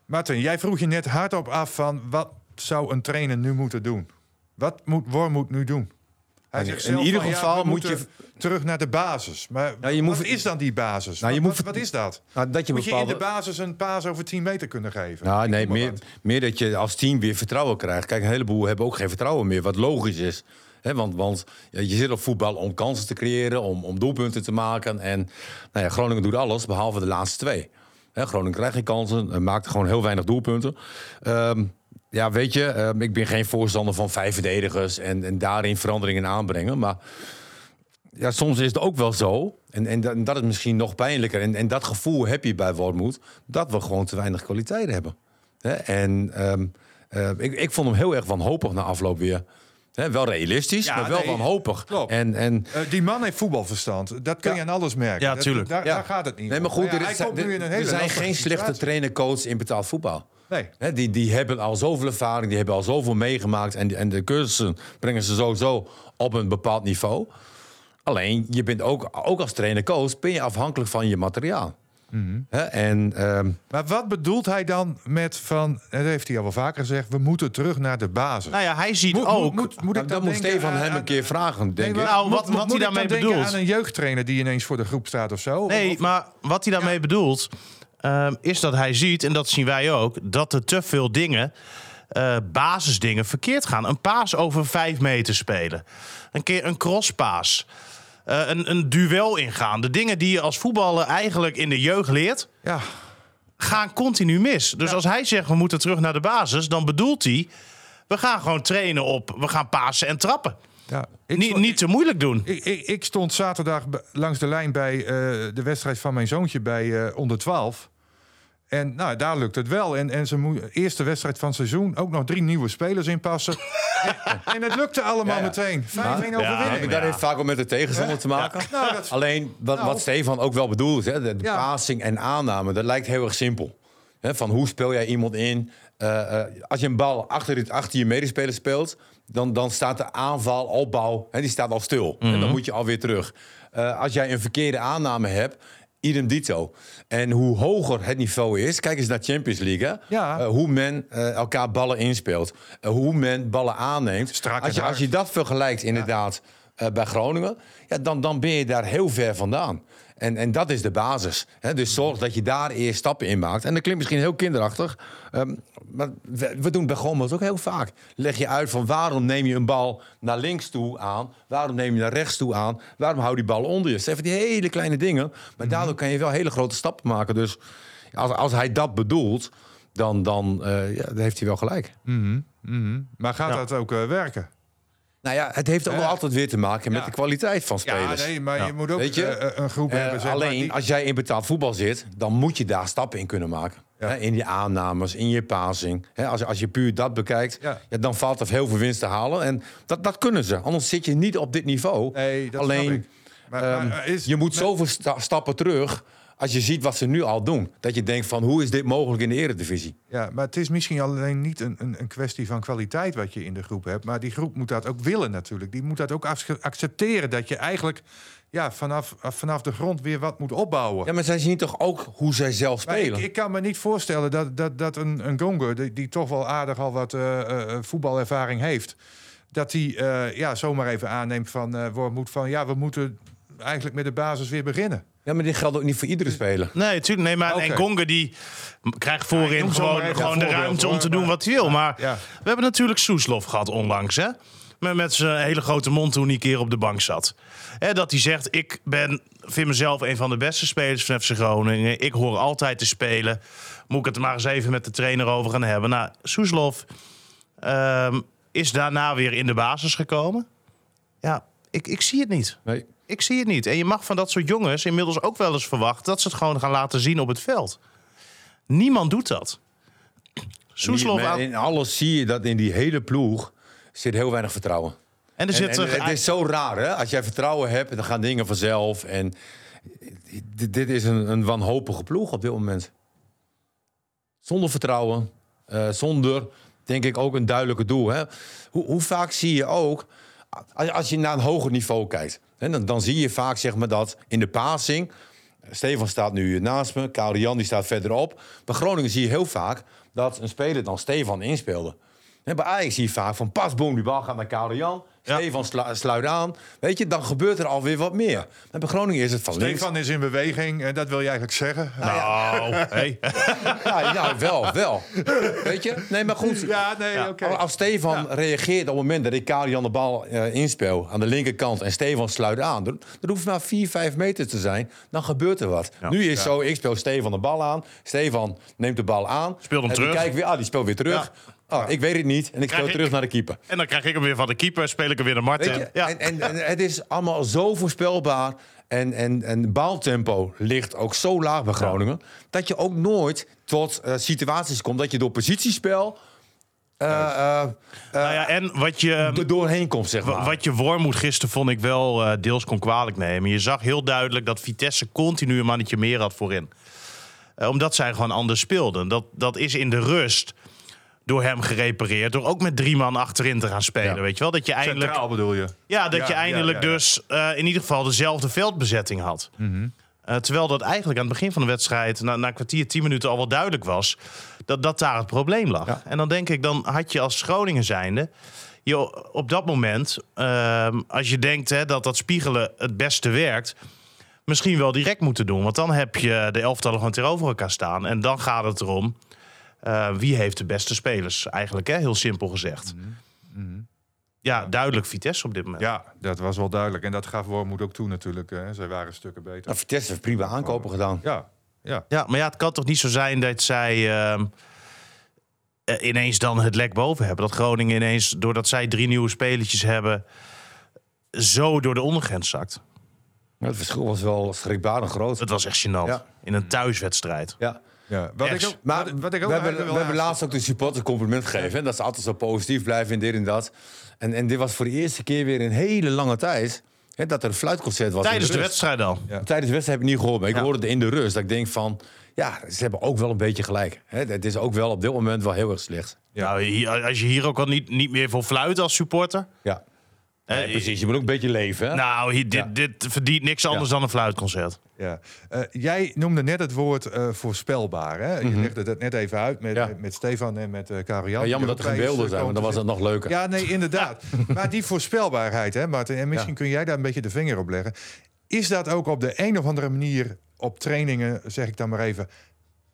Martin, jij vroeg je net hardop af van wat zou een trainer nu moeten doen? Wat moet Wormoed nu doen? Hij In- ieder van, geval moet je- terug naar de basis. Maar Nou, je moet- wat is dan die basis? Nou, je wat, moet- wat, wat is dat? Nou, dat je moet je in bepaalde- de basis een paas over 10 meter kunnen geven? Nou, nee, meer, meer dat je als team weer vertrouwen krijgt. Kijk, een heleboel hebben ook geen vertrouwen meer, wat logisch is. Want want je zit op voetbal om kansen te creëren, om, om doelpunten te maken. En nou ja, Groningen doet alles, behalve de laatste twee. Hè, Groningen krijgt geen kansen, en maakt gewoon heel weinig doelpunten. Ehm, ja, weet je, ehm, ik ben geen voorstander van vijf verdedigers en, en daarin veranderingen aanbrengen. Maar ja, soms is het ook wel zo, en, en, dat- en dat is misschien nog pijnlijker. En, en dat gevoel heb je bij Wormoed, dat we gewoon te weinig kwaliteit hebben. Hè? En ehm, eh, ik, ik vond hem heel erg wanhopig na afloop weer. Hè, wel realistisch, Ja, maar wel nee, wanhopig. klopt. En, en Eh, die man heeft voetbalverstand. Dat kun je Ja. aan alles merken. Ja, Dat- tuurlijk. daar, Ja. daar gaat het niet Nee, maar goed, ja, er, hij is, komt nu in een er zijn geen slechte trainer-coach in betaald voetbal. Nee. Hè, die, die hebben al zoveel ervaring, die hebben al zoveel meegemaakt. En, en de cursussen brengen ze sowieso op een bepaald niveau. Alleen, je bent ook, ook als trainer-coach ben je afhankelijk van je materiaal. Mhm. Hè, en ehm, Maar wat bedoelt hij dan met van... Dat heeft hij al wel vaker gezegd. We moeten terug naar de basis. Nou ja, hij ziet Moet- ook... moet, moet, moet nou, ik dat dan moet Stefan aan- hem een keer vragen, denk Nee, ik. maar Nou, wat- moet- wat moet hij daarmee bedoelt? aan een jeugdtrainer die ineens voor de groep staat of zo? Nee, Of- maar wat hij daarmee bedoelt, ehm, is dat hij ziet, en dat zien wij ook, dat er te veel dingen, eh, basisdingen, verkeerd gaan. Een paas over vijf meter spelen. Een keer een crosspaas. Eh, een, een duel ingaan. De dingen die je als voetballer eigenlijk in de jeugd leert, Ja, gaan continu mis. Dus als hij zegt we moeten terug naar de basis, dan bedoelt hij, we gaan gewoon trainen op, we gaan pasen en trappen. ja. Niet, stond- niet te moeilijk doen. Ik, ik, ik stond zaterdag langs de lijn bij eh, de wedstrijd van mijn zoontje bij onder 12. En nou, daar lukt het wel. En, en moe- eerste wedstrijd van het seizoen ook nog drie nieuwe spelers inpassen. en, en het lukte allemaal Ja, ja. meteen. 5-1 Ja, overwinning. Dat heeft vaak ook met de tegenstander te maken. Nou, dat- Alleen wat, Nou. wat Stefan ook wel bedoelt, hè, de, de Ja. passing en aanname, dat lijkt heel erg simpel. Hè, van hoe speel jij iemand in? Eh, eh, als je een bal achter, het, achter je medespeler speelt, dan, dan staat de aanval, opbouw, hè, die staat al stil. En dan moet je alweer terug. Eh, als jij een verkeerde aanname hebt, idem dito. En hoe hoger het niveau is, kijk eens naar Champions League, hè? Ja. Eh, hoe men eh, elkaar ballen inspeelt, Eh, hoe men ballen aanneemt. Strak als, je, als hard. je dat vergelijkt inderdaad eh, bij Groningen, ja, dan, dan ben je daar heel ver vandaan. En, en dat is de basis. Hè? Dus zorg dat je daar eerst stappen in maakt. En dat klinkt misschien heel kinderachtig. ehm, maar we, we doen bij Groningen ook heel vaak. Leg je uit van waarom neem je een bal naar links toe aan? Waarom neem je naar rechts toe aan? Waarom hou die bal onder je? Zijn even die hele kleine dingen. Maar daardoor kan je wel hele grote stappen maken. Dus als, als hij dat bedoelt, dan, dan, eh, ja, dan heeft hij wel gelijk. Maar gaat Ja. dat ook eh, werken? Nou ja, het heeft ook wel Ja. altijd weer te maken met Ja. de kwaliteit van Ja, spelers. nee, maar Ja. je moet ook Weet je, eh, een groep Eh, hebben. zeg maar, alleen die- als jij in betaald voetbal zit, dan moet je daar stappen in kunnen maken. Ja. In je aannames, in je passing. Als, als je puur dat bekijkt, Ja. ja. dan valt er heel veel winst te halen. En dat, dat kunnen ze. Anders zit je niet op dit niveau. Nee, dat snap alleen, ik. Maar- ehm, maar is- je moet met- zoveel sta- stappen terug als je ziet wat ze nu al doen. Dat je denkt van, hoe is dit mogelijk in de eredivisie? Ja, maar het is misschien alleen niet een, een, een kwestie van kwaliteit wat je in de groep hebt. Maar die groep moet dat ook willen natuurlijk. Die moet dat ook ac- accepteren dat je eigenlijk ja, vanaf, vanaf de grond weer wat moet opbouwen. Ja, maar zij zien toch ook hoe zij zelf spelen? ik, ik kan me niet voorstellen dat, dat, dat een, een Gonger, die, die toch wel aardig al wat eh, eh, voetbalervaring heeft, dat die eh, ja, zomaar even aanneemt van moet van ja, we moeten eigenlijk met de basis weer beginnen. Ja, maar dit geldt ook niet voor iedere speler. Nee, natuurlijk. Nee, maar Oké. en Gonga die krijgt voorin gewoon, gewoon een de ruimte om te doen wat hij wil. Maar ja. we hebben natuurlijk Soeslof gehad onlangs, hè? Met, met zijn hele grote mond toen hij een keer op de bank zat. Hè, dat hij zegt, ik ben, vind mezelf een van de beste spelers van FC Groningen. Ik hoor altijd te spelen. Moet ik het er maar eens even met de trainer over gaan hebben. Nou, Soeslof ehm, is daarna weer in de basis gekomen. Ja, ik, ik zie het niet. Nee. Ik zie het niet. En je mag van dat soort jongens inmiddels ook wel eens verwachten dat ze het gewoon gaan laten zien op het veld. Niemand doet dat. Soeslof aan- in alles zie je dat in die hele ploeg zit heel weinig vertrouwen. En er zit en er. het is zo raar, hè? Als jij vertrouwen hebt, dan gaan dingen vanzelf. En dit, dit is een, een wanhopige ploeg op dit moment. Zonder vertrouwen, eh, zonder, denk ik, ook een duidelijke doel. Hè? Hoe, hoe vaak zie je ook, als, je naar een hoger niveau kijkt... Hè, dan, dan zie je vaak zeg maar, dat in de passing... Stefan staat nu naast me, Jan die staat verderop. Bij Groningen zie je heel vaak dat een speler dan Stefan inspeelde. Bij Ajax zie je vaak van pas, boom, die bal gaat naar. Ja. Stefan slu- sluit aan. Weet je, dan gebeurt er alweer wat meer. En bij Groningen is het van links. Stefan is in beweging en dat wil je eigenlijk zeggen. Nou, hey. Ja, nou, wel, wel. Weet je? Nee, maar goed. Ja, nee, oké. Als- Als Stefan reageert op het moment dat ik Karel Jan de bal eh, inspeel aan de linkerkant en Stefan sluit aan, dan, dan hoeft het maar 4, 5 meter te zijn, dan gebeurt er wat. Nu is zo, ik speel Stefan de bal aan, Stefan neemt de bal aan. Speelt hem en terug. Kijk weer, ah, die speelt weer terug. Ah, ik weet het niet en ik speel ik- terug naar de keeper. En dan krijg ik hem weer van de keeper, speel ik hem weer naar je, ja. en, en, en het is allemaal zo voorspelbaar. En, en, en baaltempo ligt ook zo laag bij Groningen. Dat je ook nooit tot eh, situaties komt dat je door positiespel eh, eh, nou ja, en wat je, er doorheen komt, zeg maar. wat je Wormoed gisteren vond ik wel eh, deels kon kwalijk nemen. Je zag heel duidelijk dat Vitesse continu een mannetje meer had voorin. Eh, omdat zij gewoon anders speelden. Dat, dat is in de rust door hem gerepareerd. Door ook met drie man achterin te gaan spelen. Ja. Weet je wel? Dat je eindelijk Centraal bedoel je? Ja, dat Ja, je eindelijk ja, dus eh, in ieder geval dezelfde veldbezetting had. Eh, terwijl dat eigenlijk aan het begin van de wedstrijd, na, na een kwartier, tien minuten al wel duidelijk was dat, dat daar het probleem lag. En dan denk ik, dan had je als Groningen zijnde, je op dat moment, ehm, als je denkt hè, dat dat spiegelen het beste werkt, misschien wel direct moeten doen. Want dan heb je de elftallen gewoon tegenover elkaar staan. En dan gaat het erom, eh, wie heeft de beste spelers eigenlijk, hè? heel simpel gezegd. Ja, duidelijk Vitesse op dit moment. Ja, dat was wel duidelijk. En dat gaf Wormoed ook toe natuurlijk. Hè. Zij waren stukken beter. Nou, Vitesse heeft prima aankopen gedaan. Ja, ja. Ja, maar ja, het kan toch niet zo zijn dat zij ehm, eh, ineens dan het lek boven hebben. Dat Groningen ineens, doordat zij drie nieuwe spelertjes hebben, zo door de ondergrens zakt. Maar het verschil was wel schrikbarend groot. Dat was echt gênant. Ja. In een thuiswedstrijd. Ja. Ja. Wat Echt. ik ook, Maar wat, wat ik ook we, hebben, we hebben laatst ook de supporters een compliment gegeven. hè, Dat ze altijd zo positief blijven en dit en dat. En, en dit was voor de eerste keer weer in een hele lange tijd... Hè, dat er een fluitconcert was. in Tijdens de wedstrijd al. Ja. Tijdens de wedstrijd heb ik niet gehoord, maar ik Ja. hoorde het in de rust. Dat ik denk van, ja, ze hebben ook wel een beetje gelijk. Hè, het is ook wel op dit moment wel heel erg slecht. Nou, hier- als je hier ook al niet, niet meer voor fluit als supporter. Ja, Nee, precies. Je moet ook een beetje leven. Hè? Nou, hier, dit, Ja. dit verdient niks anders dan een fluitconcert. Ja. Eh, jij noemde net het woord eh, voorspelbaar. Hè? Je legde het net even uit met, Ja. met Stefan en met uh, jammer dat er geen beelden is, zijn, eh, want dan was het nog leuker. Ja, nee, inderdaad. maar die voorspelbaarheid, hè, Martin, en misschien Ja. kun jij daar een beetje de vinger op leggen. Is dat ook op de een of andere manier op trainingen, zeg ik dan maar even,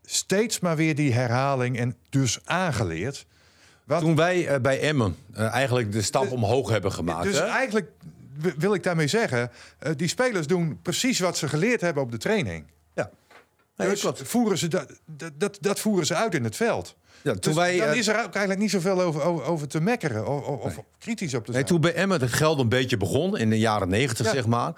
steeds maar weer die herhaling en dus aangeleerd? Wat, Toen wij eh, bij Emmen eh, eigenlijk de stap omhoog hebben gemaakt. dus hè? eigenlijk wil ik daarmee zeggen, eh, die spelers doen precies wat ze geleerd hebben op de training. Ja. Nee, Dus klopt. voeren ze dat, dat, dat, voeren ze uit in het veld. Ja, toen Dus wij, dan is er ook eigenlijk niet zoveel over, over, over te mekkeren of, of, kritisch op te Nee, zijn. toen bij Emmen het geld een beetje begon, in de jaren negentig Ja. zeg maar...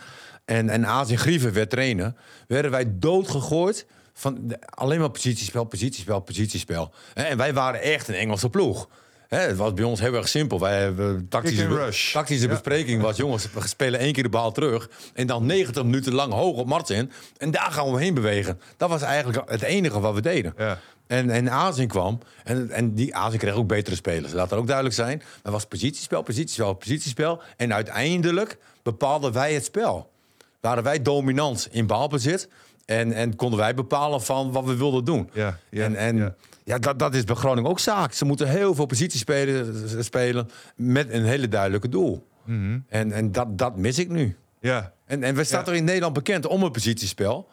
en, en Azin Grieven werd trainer... werden wij doodgegooid van de- alleen maar positiespel, positiespel, positiespel. En wij waren echt een Engelse ploeg. Het was bij ons heel erg simpel. Wij hebben tactische, be- tactische Ja. bespreking was... jongens, we spelen één keer de bal terug... en dan 90 minuten lang hoog op Martin... en daar gaan we heen bewegen. Dat was eigenlijk het enige wat we deden. Ja. En, en Azin kwam. En, en die Azin kreeg ook betere spelers. Laat dat ook duidelijk zijn. Maar het was positiespel, positiespel, positiespel. En uiteindelijk bepaalden wij het spel. Waren wij dominant in balbezit. En, en konden wij bepalen van wat we wilden doen. Ja, ja, en en ja. ja. dat, dat is bij Groningen ook zaak. Ze moeten heel veel positiespelen spelen met een hele duidelijke doel. Mhm. En, en dat, dat mis ik nu. Ja, En, en we staan toch in Nederland bekend om een positiespel.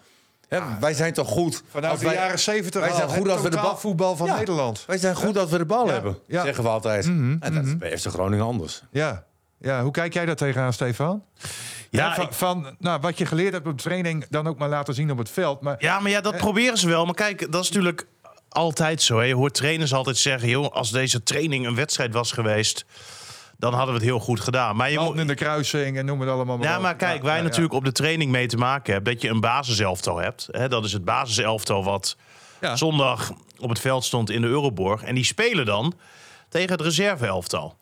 Hè, wij zijn toch goed. Vanuit de wij- jaren 70 wij zijn al, goed als we de bal totaalvoetbal van Ja. Nederland. Wij zijn goed als we de bal hebben, zeggen we altijd. en dat is bij FC Groningen anders. Ja. ja, hoe kijk jij daar tegenaan, Stefan? Ja, van, ik- van nou, wat je geleerd hebt op training, dan ook maar laten zien op het veld. Maar Ja, maar ja, dat proberen ze wel. Maar kijk, dat is natuurlijk altijd zo. Hè. Je hoort trainers altijd zeggen... Joh, als deze training een wedstrijd was geweest... dan hadden we het heel goed gedaan. Maar je moet... in de kruising en noem het allemaal maar Ja, maar kijk, wij ja, ja. natuurlijk op de training mee te maken hebben... dat je een basiselftal hebt. Hè. Dat is het basiselftal wat Ja. zondag op het veld stond in de Euroborg. En die spelen dan tegen het reserveelftal.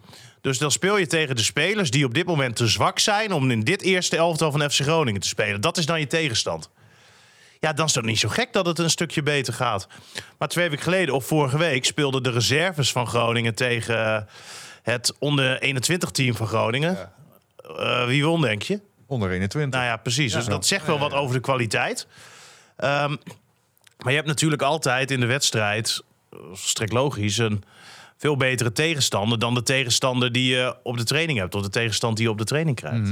Dus dan speel je tegen de spelers die op dit moment te zwak zijn... om in dit eerste elftal van FC Groningen te spelen. Dat is dan je tegenstand. Ja, dan is het niet zo gek dat het een stukje beter gaat. Maar twee weken geleden, of vorige week, speelden de reserves van Groningen tegen eh, het onder 21 team van Groningen. Eh, wie won, denk je? Onder 21. Nou ja, precies. Dus dat zegt wel wat over de kwaliteit. Ehm, maar je hebt natuurlijk altijd in de wedstrijd, eh, strikt logisch, een veel betere tegenstander dan de tegenstander die je op de training hebt. Of de tegenstander die je op de training krijgt.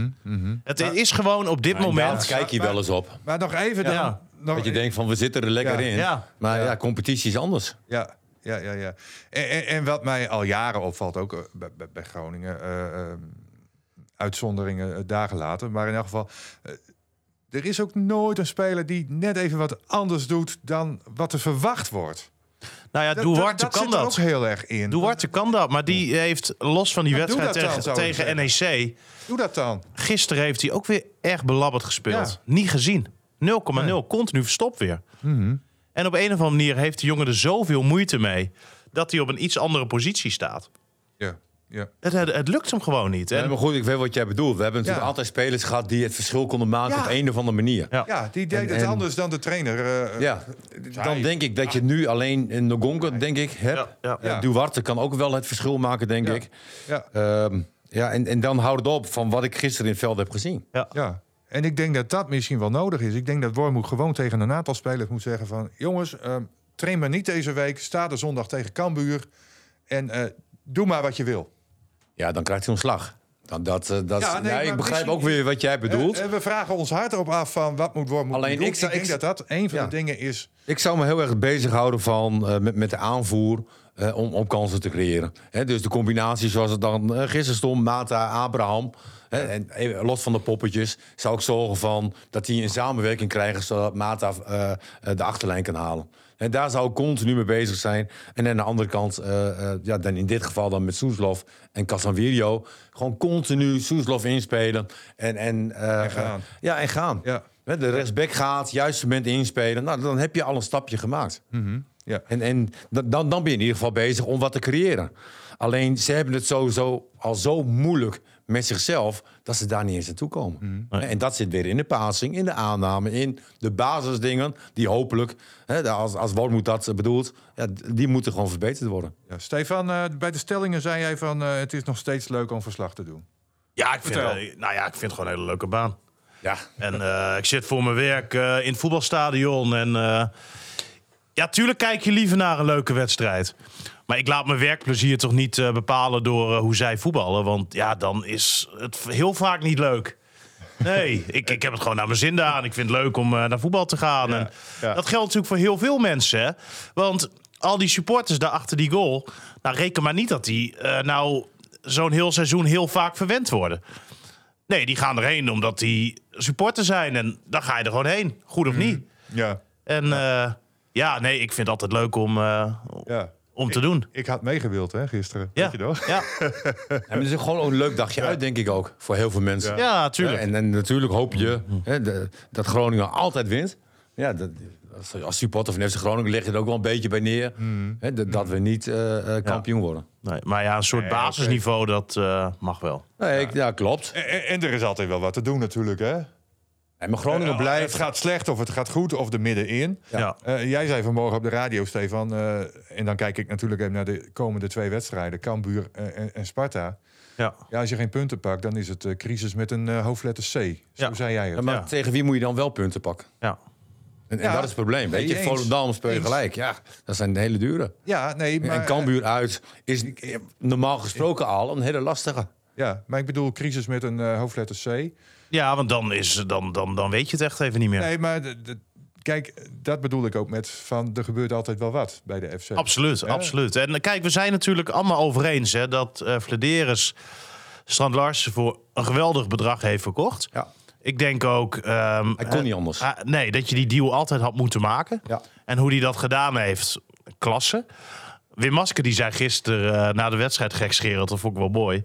Het is gewoon op dit Daar moment. kijk je wel eens op. Maar nog even dan. Ja. Nog, Dat je denkt van, we zitten er lekker Ja. in. Ja. Maar Ja. ja. competitie is anders. Ja, ja, ja. ja. En, en, en wat mij al jaren opvalt, ook eh, bij, Groningen, eh, eh, uitzonderingen eh, dagen later, maar in elk geval, er is ook nooit een speler die net even wat anders doet dan wat er verwacht wordt. Nou ja, Dat- Duarte dat, kan zit er dat. ook heel erg in. Duarte kan dat, maar die heeft los van die wedstrijd dat dan, tegen, NEC. Doe dat dan. Gisteren heeft hij ook weer echt belabberd gespeeld. Ja. Niet gezien. 0,0. Continu verstopt weer. En op een of andere manier heeft de jongen er zoveel moeite mee... dat hij op een iets andere positie staat. Ja, ja. Het, het, het lukt hem gewoon niet. Ja, maar goed, ik weet wat jij bedoelt. We hebben natuurlijk Ja. altijd spelers gehad die het verschil konden maken Ja. op een of andere manier. Ja. ja, die deed En- het en- anders dan de trainer. eh, Ja, dan denk ik dat je nu alleen in Nogonga, denk ik, hebt. Ja, ja. Ja. Duarte kan ook wel het verschil maken, denk Ja. ik. Ja, Ehm, ja, en, en dan houdt het op van wat ik gisteren in het veld heb gezien. ja. En ik denk dat dat misschien wel nodig is. Ik denk dat Wormoed gewoon tegen een aantal spelers moet zeggen van... jongens, eh, train maar niet deze week. Sta er zondag tegen Cambuur. En eh, doe maar wat je wil. Ja, dan krijgt hij ontslag. Dan, dat, eh, dat, Ja, nee, maar ik begrijp ook weer wat jij bedoelt. Eh, en we vragen ons hard erop af van wat moet Wormoed Alleen ik zou- ik denk ik- dat dat een van Ja. de dingen is... Ik zou me heel erg bezighouden van, eh, met, met de aanvoer eh, om, om kansen te creëren. Hè, dus de combinatie zoals het dan eh, gisteren stond, Mata, Abraham. Hè, en los van de poppetjes zou ik zorgen van dat die een samenwerking krijgen... zodat Mata eh, eh, de achterlijn kan halen. En daar zou ik continu mee bezig zijn. En aan de andere kant, eh, eh, ja, dan in dit geval dan met Soeslof en Casanvirio... gewoon continu Soeslof inspelen en, en, eh, En gaan. ja, en gaan. Ja. De rechtsback gaat, juiste moment inspelen. Nou, dan heb je al een stapje gemaakt. Ja. En, en dan, dan ben je in ieder geval bezig om wat te creëren. Alleen ze hebben het sowieso al zo moeilijk met zichzelf dat ze daar niet eens naartoe komen. En dat zit weer in de passing, in de aanname, in de basisdingen die hopelijk, hè, als, als Wormoed dat bedoelt, ja, die moeten gewoon verbeterd worden. Ja, Stefan, eh, bij de stellingen zei jij van... eh, het is nog steeds leuk om verslag te doen. ja, ik vind, Vertel. eh, nou ja, ik vind het gewoon een hele leuke baan. Ja, En eh, ik zit voor mijn werk eh, in het voetbalstadion. En eh, ja, tuurlijk kijk je liever naar een leuke wedstrijd. Maar ik laat mijn werkplezier toch niet eh, bepalen door eh, hoe zij voetballen. Want ja, dan is het heel vaak niet leuk. Nee, ik, ik heb het gewoon naar mijn zin daar. En ik vind het leuk om eh, naar voetbal te gaan. en ja. Dat geldt natuurlijk voor heel veel mensen. Hè? Want al die supporters daar achter die goal... Nou, reken maar niet dat die nou zo'n heel seizoen heel vaak verwend worden. Nee, die gaan erheen omdat die supporter zijn. En dan ga je er gewoon heen. Goed of niet. Ja, En ja. ja, nee, ik vind het altijd leuk om, ja. Om te doen. Ik had meegewild hè, gisteren. Ja, Weet je nog? ja. en het is gewoon een leuk dagje uit, denk ik ook, voor heel veel mensen. ja tuurlijk. Ja, en, en natuurlijk hoop je hè, de- dat Groningen altijd wint. Ja, dat, als, supporter van FC Groningen leg je er ook wel een beetje bij neer. Hè, dat, dat we niet eh, eh, kampioen worden. Nee, maar ja, een soort basisniveau, dat eh, mag wel. Nee, ik- ja, klopt. En, en- en er is altijd wel wat te doen natuurlijk, hè? En maar Groningen Eh, blijft... Het gaat slecht of het gaat goed of er middenin. Ja. Eh, jij zei vanmorgen op de radio, Stefan... eh, en dan kijk ik natuurlijk even naar de komende twee wedstrijden... Cambuur en, en Sparta. Ja. Ja, als je geen punten pakt, dan is het eh, crisis met een eh, hoofdletter C. Zo Ja. zei jij Ja, het. maar Ja. tegen wie moet je dan wel punten pakken? Ja. En, en Ja. dat is het probleem. Weet je, eens. Volendam speel je Eens. gelijk. Ja, dat zijn hele dure. Ja, nee, maar, en Cambuur uit is normaal gesproken al een hele lastige. Ja, maar ik bedoel crisis met een eh, hoofdletter C. Ja, want dan, is, dan, dan, dan weet je het echt even niet meer. Nee, maar de- de- kijk, dat bedoel ik ook met van er gebeurt altijd wel wat bij de FC. Absoluut, absoluut. En eh, kijk, we zijn natuurlijk allemaal over eens hè, dat eh Flederis Strand Larsen voor een geweldig bedrag heeft verkocht. Ja. Ik denk ook. ehm, Hij kon eh, niet anders. ah, nee, dat je die deal altijd had moeten maken. Ja. En hoe hij dat gedaan heeft, klasse. Wim Masker die zei gisteren eh, na de wedstrijd gekscherend, dat vond ik wel mooi.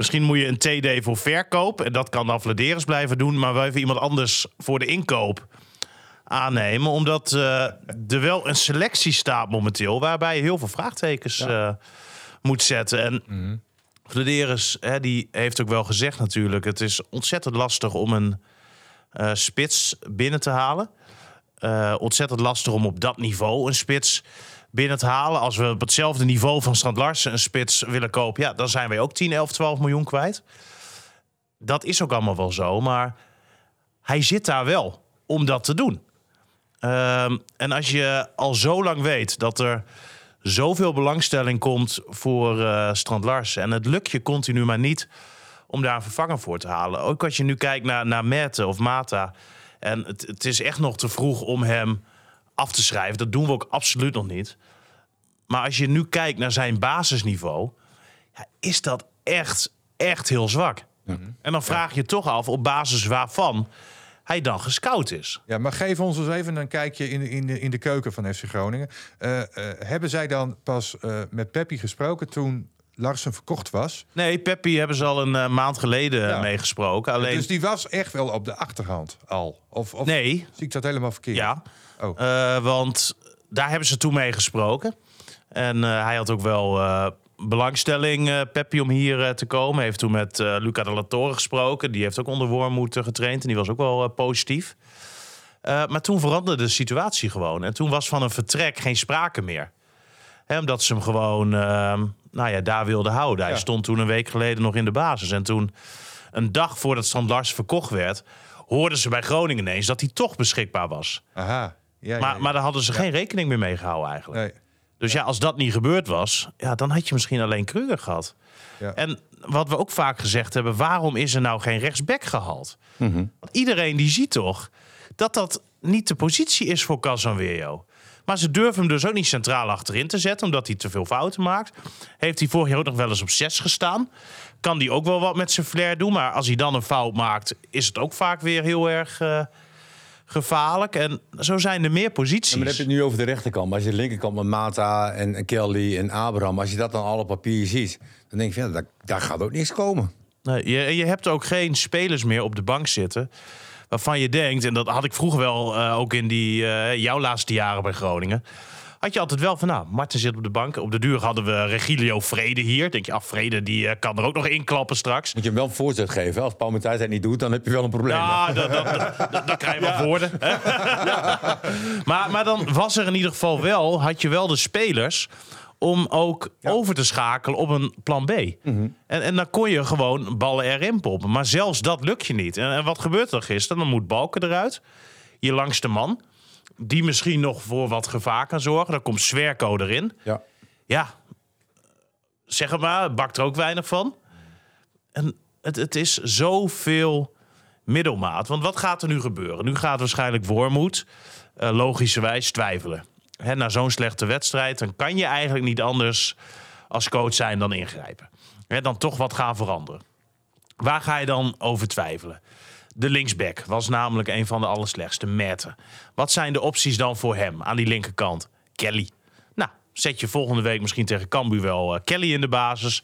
Misschien moet je een TD voor verkoop. En dat kan dan Flederis blijven doen. Maar wel even iemand anders voor de inkoop aannemen. Omdat eh, er wel een selectie staat momenteel. Waarbij je heel veel vraagtekens eh, moet zetten. En Flederis hè, die heeft ook wel gezegd natuurlijk. Het is ontzettend lastig om een eh, spits binnen te halen. Ontzettend lastig om op dat niveau een spits binnen te halen. Als we op hetzelfde niveau van Strand Larsen een spits willen kopen... Ja, dan zijn wij ook 10, 11, 12 miljoen kwijt. Dat is ook allemaal wel zo, maar hij zit daar wel om dat te doen. Ehm, en als je al zo lang weet dat er zoveel belangstelling komt voor eh Strand Larsen... en het lukt je continu maar niet om daar een vervanger voor te halen. Ook als je nu kijkt naar, naar of Mata... en het, het is echt nog te vroeg om hem af te schrijven. Dat doen we ook absoluut nog niet. Maar als je nu kijkt naar zijn basisniveau... Ja, is dat echt, echt heel zwak. En dan vraag je toch af op basis waarvan hij dan gescout is. Ja, maar geef ons eens even een kijkje in de, in de, in de keuken van FC Groningen. Eh, eh, hebben zij dan pas eh, met Peppi gesproken toen Larsen verkocht was? Nee, Peppi hebben ze al een maand geleden Ja. meegesproken. Alleen, Dus die was echt wel op de achterhand al? Of, of nee, zie ik dat helemaal verkeerd? ja. Oh. Eh, want daar hebben ze toen mee gesproken. En eh, hij had ook wel eh, belangstelling, eh Peppi, om hier te komen. Heeft toen met eh, Luca de la Torre gesproken. Die heeft ook onder Wormoed getraind. En die was ook wel positief. Maar toen veranderde de situatie gewoon. En toen was van een vertrek geen sprake meer. Hè, omdat ze hem gewoon ehm, nou ja, daar wilden houden. Hij Ja. stond toen een week geleden nog in de basis. En toen, een dag voordat Strand Lars verkocht werd... hoorden ze bij Groningen ineens dat hij toch beschikbaar was. Aha. Ja, Maar, ja. maar daar hadden ze geen rekening meer mee gehouden eigenlijk. Nee. Dus ja, als dat niet gebeurd was, ja, dan had je misschien alleen Kruger gehad. Ja. En wat we ook vaak gezegd hebben, waarom is er nou geen rechtsback gehaald? Want iedereen die ziet toch dat dat niet de positie is voor Casanweo. Maar ze durven hem dus ook niet centraal achterin te zetten, omdat hij te veel fouten maakt. Heeft hij vorig jaar ook nog wel eens op 6 gestaan. Kan hij ook wel wat met zijn flair doen. Maar als hij dan een fout maakt, is het ook vaak weer heel erg eh, gevaarlijk. En zo zijn er meer posities. Ja, maar dan heb je het nu over de rechterkant. Maar als je de linkerkant met Mata en, Kelly en Abraham... als je dat dan al op papier ziet... dan denk je, ja, daar, daar gaat ook niks komen. Nee, je, je hebt ook geen spelers meer op de bank zitten. Waarvan je denkt, en dat had ik vroeger wel eh, ook in die, eh, jouw laatste jaren bij Groningen. Had je altijd wel van, nou, Marten zit op de bank. Op de duur hadden we Regilio Vrede hier. Denk je, ah, Vrede die eh, kan er ook nog inklappen straks. Moet je hem wel een voorzet geven. Als Paul Matthijs het niet doet, dan heb je wel een probleem. Ja, dat- dan krijg je wat woorden. hè? Maar, maar dan was er in ieder geval wel, had je wel de spelers om ook over te schakelen op een plan B. En, en dan kon je gewoon ballen erin poppen. Maar zelfs dat lukt je niet. En, en wat gebeurt er gisteren? Dan moet Balken eruit. Je langste man. Die misschien nog voor wat gevaar kan zorgen. Dan komt Zwerko erin. Ja. Ja, zeg het maar, bakt er ook weinig van. En het, het is zoveel middelmaat. Want wat gaat er nu gebeuren? Nu gaat waarschijnlijk Wormoed eh, logischerwijs twijfelen. Hè, na zo'n slechte wedstrijd, dan kan je eigenlijk niet anders als coach zijn dan ingrijpen. Hè, dan toch wat gaan veranderen. Waar ga je dan over twijfelen? De linksback was namelijk een van de allerslechtste, Merten. Wat zijn de opties dan voor hem aan die linkerkant? Kelly. Nou, zet je volgende week misschien tegen Cambuur wel eh, Kelly in de basis.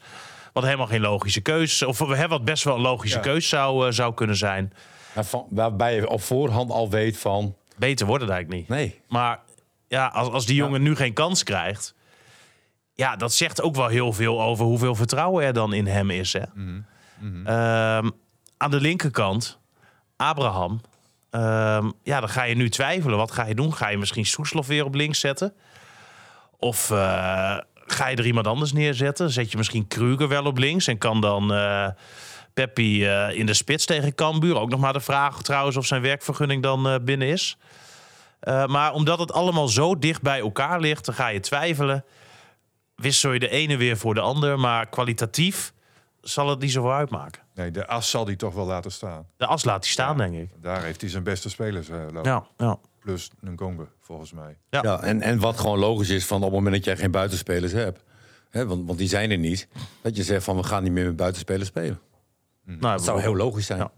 Wat helemaal geen logische keus. Of we hebben wat best wel een logische Ja. keus zou, eh, zou kunnen zijn. Van, waarbij je op voorhand al weet van... Beter wordt het eigenlijk niet. Nee. Maar ja, als, als die jongen nu geen kans krijgt. Ja, dat zegt ook wel heel veel over hoeveel vertrouwen er dan in hem is. Hè? Ehm, aan de linkerkant, Abraham. Ehm, ja, dan ga je nu twijfelen. Wat ga je doen? Ga je misschien Soeslof weer op links zetten? Of eh, ga je er iemand anders neerzetten? Zet je misschien Kruger wel op links en kan dan eh Peppi eh, in de spits tegen Cambuur? Ook nog maar de vraag trouwens of zijn werkvergunning dan binnen is. Maar omdat het allemaal zo dicht bij elkaar ligt, dan ga je twijfelen. Wissel je de ene weer voor de ander, maar kwalitatief zal het niet zoveel uitmaken. Nee, de as zal hij toch wel laten staan. De as laat hij staan, denk ik. Daar heeft hij zijn beste spelers eh, lopen. Ja, ja. Plus volgens mij. Ja. Ja, en, en wat gewoon logisch is van op het moment dat jij geen buitenspelers hebt, hè, want, want die zijn er niet, dat je zegt van we gaan niet meer met buitenspelers spelen. Nou, Dat zou heel logisch zijn. Ja.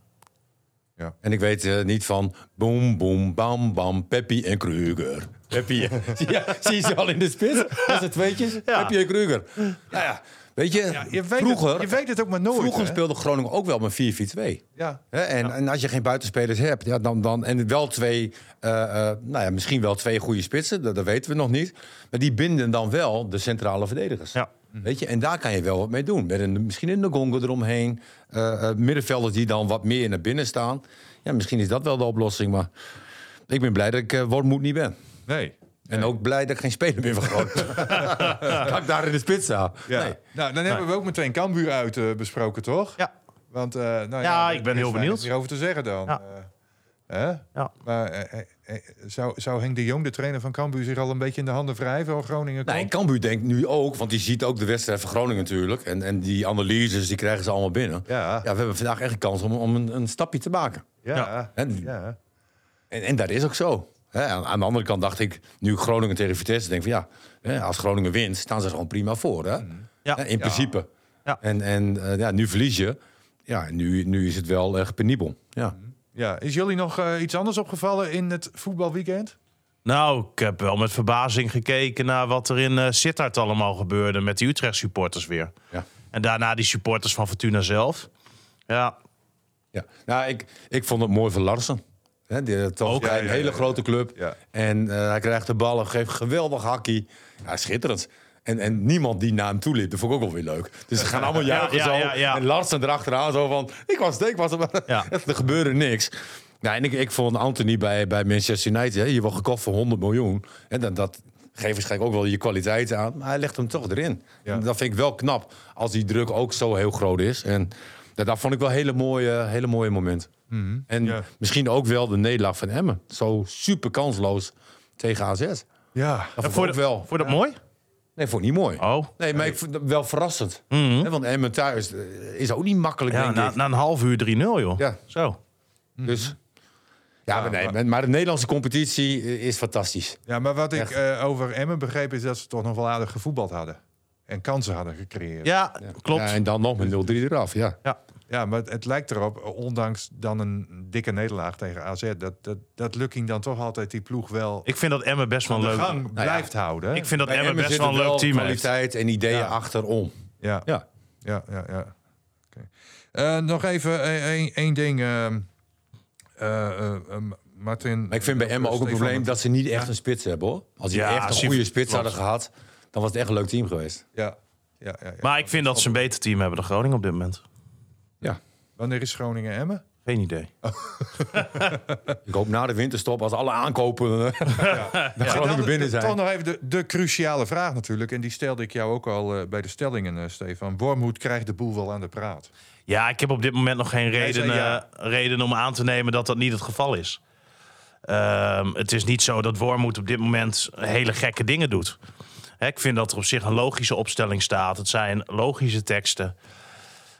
Ja. En ik weet eh, niet van boom, boom, bam, bam, Peppi en Kruger. Peppi, ja, zie je ze al in de spits? Dat is tweetjes. Ja. Peppi en Kruger. Nou ja, weet je, Ja, je, weet vroeger, het, je weet het ook maar nooit. vroeger hè? speelde Groningen ook wel met 4-4-2. Ja. Hè, en, en als je geen buitenspelers hebt, ja, dan, dan, en wel twee, eh, eh, nou ja, misschien wel twee goede spitsen, dat, dat weten we nog niet. Maar die binden dan wel de centrale verdedigers. Ja. Weet je, en daar kan je wel wat mee doen. Met een, misschien een Gongo eromheen. eh, eh, middenvelders die dan wat meer naar binnen staan. Ja, misschien is dat wel de oplossing. Maar ik ben blij dat ik uh, Wormoed niet ben. Nee. En ook blij dat ik geen speler meer van Groningen ik daar in de spits. Ja. Nee. Nou, dan hebben we ook meteen Cambuur uit eh, besproken, toch? Ja. Want, eh, nou ja, Ja, ik ben heel benieuwd. meer over te zeggen dan. Ja. Eh, hè? Ja. Maar zou, zou Henk de Jong, de trainer van Cambuur, zich al een beetje in de handen wrijven als Groningen komt? Nee, Cambuur denkt nu ook, want die ziet ook de wedstrijd van Groningen natuurlijk. En, en die analyses die krijgen ze allemaal binnen. Ja. Ja, we hebben vandaag echt een kans om, om een, een stapje te maken. Ja. Ja. En, ja. en, en dat is ook zo. Aan, aan de andere kant dacht ik, nu Groningen tegen Vitesse, denk ik van ja, hè, als Groningen wint, staan ze gewoon prima voor. Hè? Ja. Hè, in principe. Ja. En, en eh, ja, nu verlies je. Ja, nu, nu is het wel echt penibel. Ja. Ja. Is jullie nog eh, iets anders opgevallen in het voetbalweekend? Nou, ik heb wel met verbazing gekeken naar wat er in eh Sittard allemaal gebeurde met die Utrecht supporters weer. Ja. En daarna die supporters van Fortuna zelf. Ja, Ja. Nou, ik, ik vond het mooi voor Larsen. Hè, die, toch Ook, ja, een ja, hele ja, grote club. En eh, hij krijgt de ballen, geeft geweldig hakkie. Ja, schitterend. En, en niemand die naar hem toe liep, dat vond ik ook wel weer leuk. Dus ze gaan allemaal juichen zo. En Larsen erachteraan zo van, ik was het, ik was het. Er gebeurde niks. Ja, en ik, ik vond Anthony bij, bij Manchester United, hè, je wordt gekocht voor 100 miljoen. En dat, dat geeft waarschijnlijk ook wel je kwaliteit aan. Maar hij legt hem toch erin. Ja. En dat vind ik wel knap, als die druk ook zo heel groot is. En dat, dat vond ik wel een hele mooie, hele mooie moment. En Ja. misschien ook wel de nederlaag van Emmen. Zo super kansloos tegen AZ. Dat Ja. vond ik wel. Vond je dat mooi? Nee, vond ik niet mooi. Oh. Nee, maar ik vond het wel verrassend. Hè, Want Emmen thuis eh, is ook niet makkelijk, Ja, denk na, ik. na een half uur 3-0, joh. Ja. Zo. Dus, ja, maar, nee, maar- de Nederlandse competitie eh, is fantastisch. ja, maar wat ik eh, over Emmen begreep is dat ze toch nog wel aardig gevoetbald hadden. En kansen hadden gecreëerd. Ja, klopt. Ja, en dan nog met 0-3 eraf, ja. Ja. Ja, maar het, het lijkt erop, ondanks dan een dikke nederlaag tegen AZ, dat, dat, dat Lukking dan toch altijd die ploeg wel Ik vind dat Emmen best wel leuk. gang blijft houden. Ik vind dat Bij Emmen best wel een leuk team heeft. kwaliteit en ideeën Ja. achterom. Ja, ja, Ja. ja, ja. Oké. Eh, nog even één één ding. ehm, eh, eh, Martin. Maar ik vind bij Emmen ook een probleem dat ze niet echt een spits hebben, hoor. Als die Ja, echt een goede spits klopt. hadden gehad, dan was het echt een leuk team geweest. Ja, ja, ja, ja. Maar ik vind dat ze een beter team hebben dan Groningen op dit moment. Ja. Wanneer is Groningen Emmen? Geen idee. Ik hoop na de winterstop, als alle aankopen eh, Groningen Dan- binnen Toch zijn. nog even de, de cruciale vraag natuurlijk. En die stelde ik jou ook al eh, bij de stellingen, eh, Stefan. Wormoed krijgt de boel wel aan de praat. Ja, ik heb op dit moment nog geen reden, zei ja. eh, reden om aan te nemen dat dat niet het geval is. Ehm, het is niet zo dat Wormoed op dit moment hele gekke dingen doet. Hè, ik vind dat er op zich een logische opstelling staat. Het zijn logische teksten.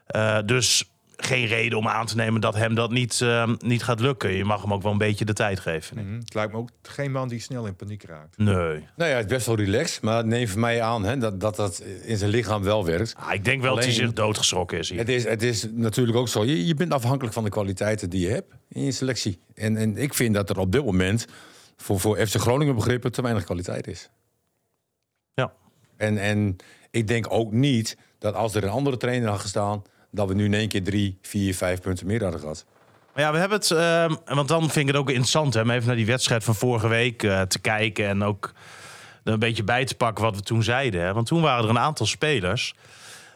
Eh, dus geen reden om aan te nemen dat hem dat niet, ehm, niet gaat lukken. Je mag hem ook wel een beetje de tijd geven. Mhm. Het lijkt me ook geen man die snel in paniek raakt. Nee. Nou ja, het is best wel relaxed, maar neem van mij aan hè, dat, dat dat in zijn lichaam wel werkt. Ah, ik denk wel dat hij Alleen- zich doodgeschrokken is hier. Het is, het is natuurlijk ook zo, je, je bent afhankelijk van de kwaliteiten die je hebt in je selectie. En, en ik vind dat er op dit moment voor, voor FC Groningen begrippen te weinig kwaliteit is. Ja. En, en ik denk ook niet dat als er een andere trainer had gestaan, dat we nu in één keer drie, vier, vijf punten meer hadden gehad. Maar ja, we hebben het. ehm, want dan vind ik het ook interessant hè, om even naar die wedstrijd van vorige week eh, te kijken. En ook een beetje bij te pakken wat we toen zeiden. Hè. Want toen waren er een aantal spelers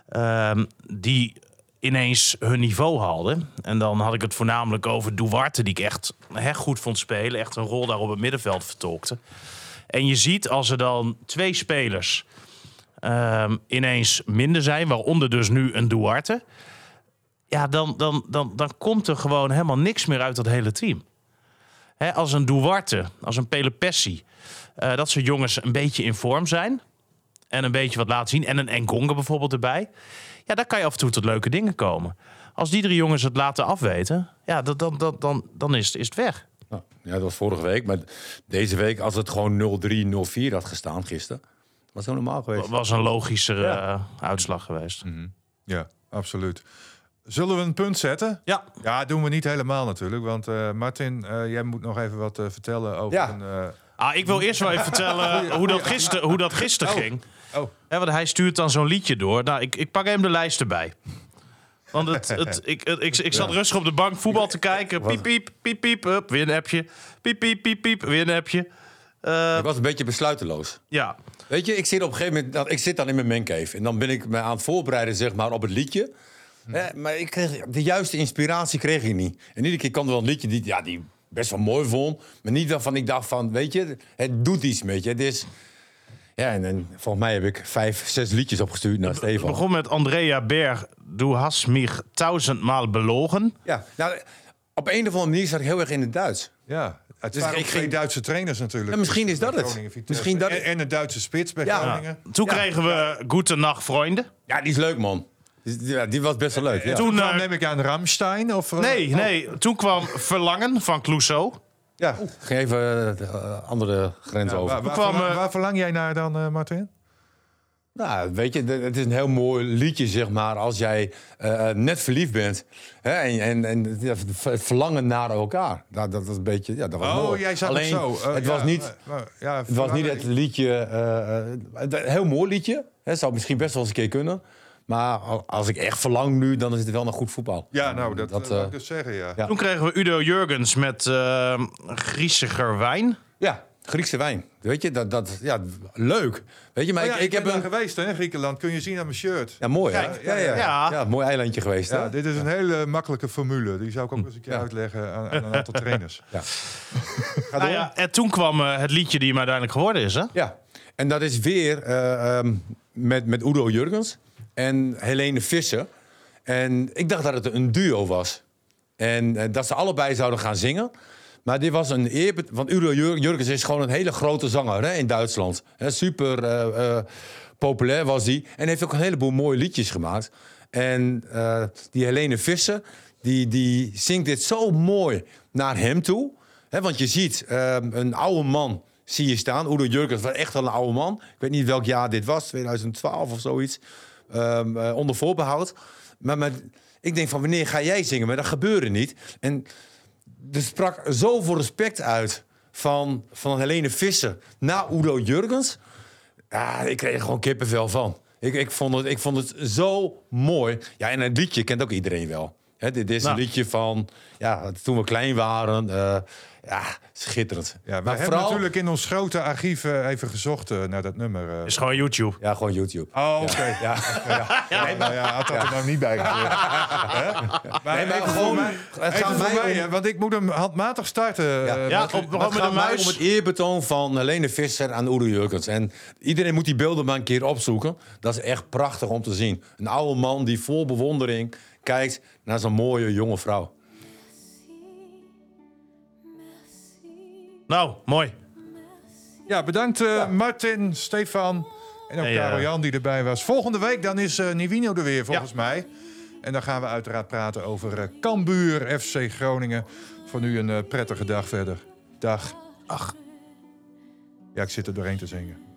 ehm, die ineens hun niveau hadden. En dan had ik het voornamelijk over Duarte, die ik echt hè, goed vond spelen. Echt een rol daar op het middenveld vertolkte. En je ziet als er dan twee spelers ehm, ineens minder zijn, waaronder dus nu een Duarte ja, dan, dan, dan, dan komt er gewoon helemaal niks meer uit dat hele team. Als een Duarte, als een Pelepessi. eh dat soort jongens een beetje in vorm zijn. En een beetje wat laten zien. En een Engonga bijvoorbeeld erbij. Ja, daar kan je af en toe tot leuke dingen komen. Als die drie jongens het laten afweten, ja, dan, dan, dan, dan, dan is, is het weg. Nou, ja, dat was vorige week. Maar deze week, als het gewoon 0-3, 0-4 had gestaan gisteren... was het normaal geweest. was een logischer Ja. eh, uitslag geweest. Ja, absoluut. Zullen we een punt zetten? Ja, Ja, doen we niet helemaal natuurlijk. Want eh, Martin, eh, jij moet nog even wat vertellen over Ja. een... eh, ah, ik wil eerst wel even vertellen hoe dat gisteren, hoe dat gisteren Oh. ging. Oh, Hè, want hij stuurt dan zo'n liedje door. Nou, ik, ik pak hem de lijst erbij. Want het, het, ik, het- ik, ik zat rustig op de bank voetbal te kijken. Piep, piep, piep, piep. Hup, weer een appje. Piep, piep, piep, piep. Weer een appje. Eh, Ik was een beetje besluiteloos. ja, Weet je, ik zit op een gegeven moment... Ik zit dan in mijn mancave. En dan ben ik me aan het voorbereiden zeg maar, op het liedje. Hè, maar ik kreeg, de juiste inspiratie kreeg ik niet. En iedere keer kwam er wel een liedje die, ja, die ik best wel mooi vond. Maar niet waarvan ik dacht van, weet je, het doet iets met je. Het is... Ja, en, en volgens mij heb ik vijf, zes liedjes opgestuurd naar het Stefan. begon met Andrea Berg. Du hast mich tausendmaal belogen. Ja, nou, op een of andere manier zat ik heel erg in het Duits. ja. Het Dus waren ik ook twee ging- Duitse trainers natuurlijk. Ja, misschien tussen is dat het. Misschien dat- En, en een Duitse spits bij Ja. Groningen. Toen Ja. kregen we Goede Nacht, vrienden. Ja, die is leuk, man. Die, ja, die was best wel leuk. Ja. Toen eh, neem ik aan Ramstein? Of, eh, Nee, oh. nee. Toen kwam Verlangen van Clouseau. Ja, ging even eh, de andere grens Ja, over. waar, waar, kwam, verlang, waar verlang jij naar dan, eh, Martin? Nou, weet je, het is een heel mooi liedje, zeg maar, als jij eh, eh, net verliefd bent. Hè, en en, en het verlangen naar elkaar. Nou, dat was een beetje, ja, dat was Oh, mooi. jij zat Alleen, het zo. Eh, het ja, was niet, ja, het was niet het liedje, het- een heel mooi liedje. Het zou misschien best wel eens een keer kunnen. Maar al- als ik echt verlang nu, dan is het wel naar goed voetbal. Ja, nou, dat, Dat, eh, ik dus zeggen, ja. ja. Toen kregen we Udo Jurgens met eh Griesiger Wijn. Ja, Griekse wijn. Weet je, dat, dat ja, leuk. Weet je, maar Oh ja, ik, ik heb ben een... geweest hè, in Griekenland. Kun je zien aan mijn shirt. Ja, mooi, hè? Ja, ja, ja, ja. ja. mooi eilandje geweest, hè? Ja, dit is een hele makkelijke formule. Die zou ik ook eens een keer Ja. uitleggen aan, aan een aantal trainers. Ja. Ga door. Nou ja, en toen kwam eh, het liedje die hem uiteindelijk geworden is, hè? Ja, en dat is weer eh, ehm, met, met Udo Jurgens en Helene Visser. En ik dacht dat het een duo was. En eh, dat ze allebei zouden gaan zingen. Maar dit was een eer... Want Udo Jur- Jurgens is gewoon een hele grote zanger hè, in Duitsland. Hè, super eh, eh, populair was hij. En heeft ook een heleboel mooie liedjes gemaakt. En eh, die Helene Visser, die, die zingt dit zo mooi naar hem toe. Want je ziet een oude man zie je staan. Udo Jurgens was echt een oude man. Ik weet niet welk jaar dit was, 2012 of zoiets. Ehm, eh, onder voorbehoud. Maar, maar ik denk van, wanneer ga jij zingen? Maar dat gebeurde niet. En er sprak zoveel respect uit van, van Helene Visser naar Udo Jurgens. Ja, ik kreeg er gewoon kippenvel van. Ik, ik, vond het, ik vond het zo mooi. Ja, en het liedje kent ook iedereen wel. Dit is Nou. een liedje van ja, toen we klein waren. eh, ja, schitterend. Ja, we maar hebben natuurlijk in ons grote archief eh, even gezocht eh, naar dat nummer. eh. Is gewoon YouTube. Ja, gewoon YouTube. Oh, oké. Ja. Ja, nou ja, had dat er nou niet bij? Maar Nee, maar gewoon- mij, het gaat voor mij mij, om- want ik moet hem handmatig starten. Ja, op, met mij muis. om het eerbetoon van Helene Visser aan Udo Jurgens. En iedereen moet die beelden maar een keer opzoeken. Dat is echt prachtig om te zien. Een oude man die vol bewondering kijkt naar zo'n mooie jonge vrouw. Nou, mooi. Ja, bedankt eh, Martin, Stefan en ook Hey, eh, Karel Jan die erbij was. Volgende week dan is eh Nivino er weer, volgens mij. En dan gaan we uiteraard praten over eh Cambuur, FC Groningen. Voor nu een prettige dag verder. Dag. Ach. Ja, ik zit er doorheen te zingen.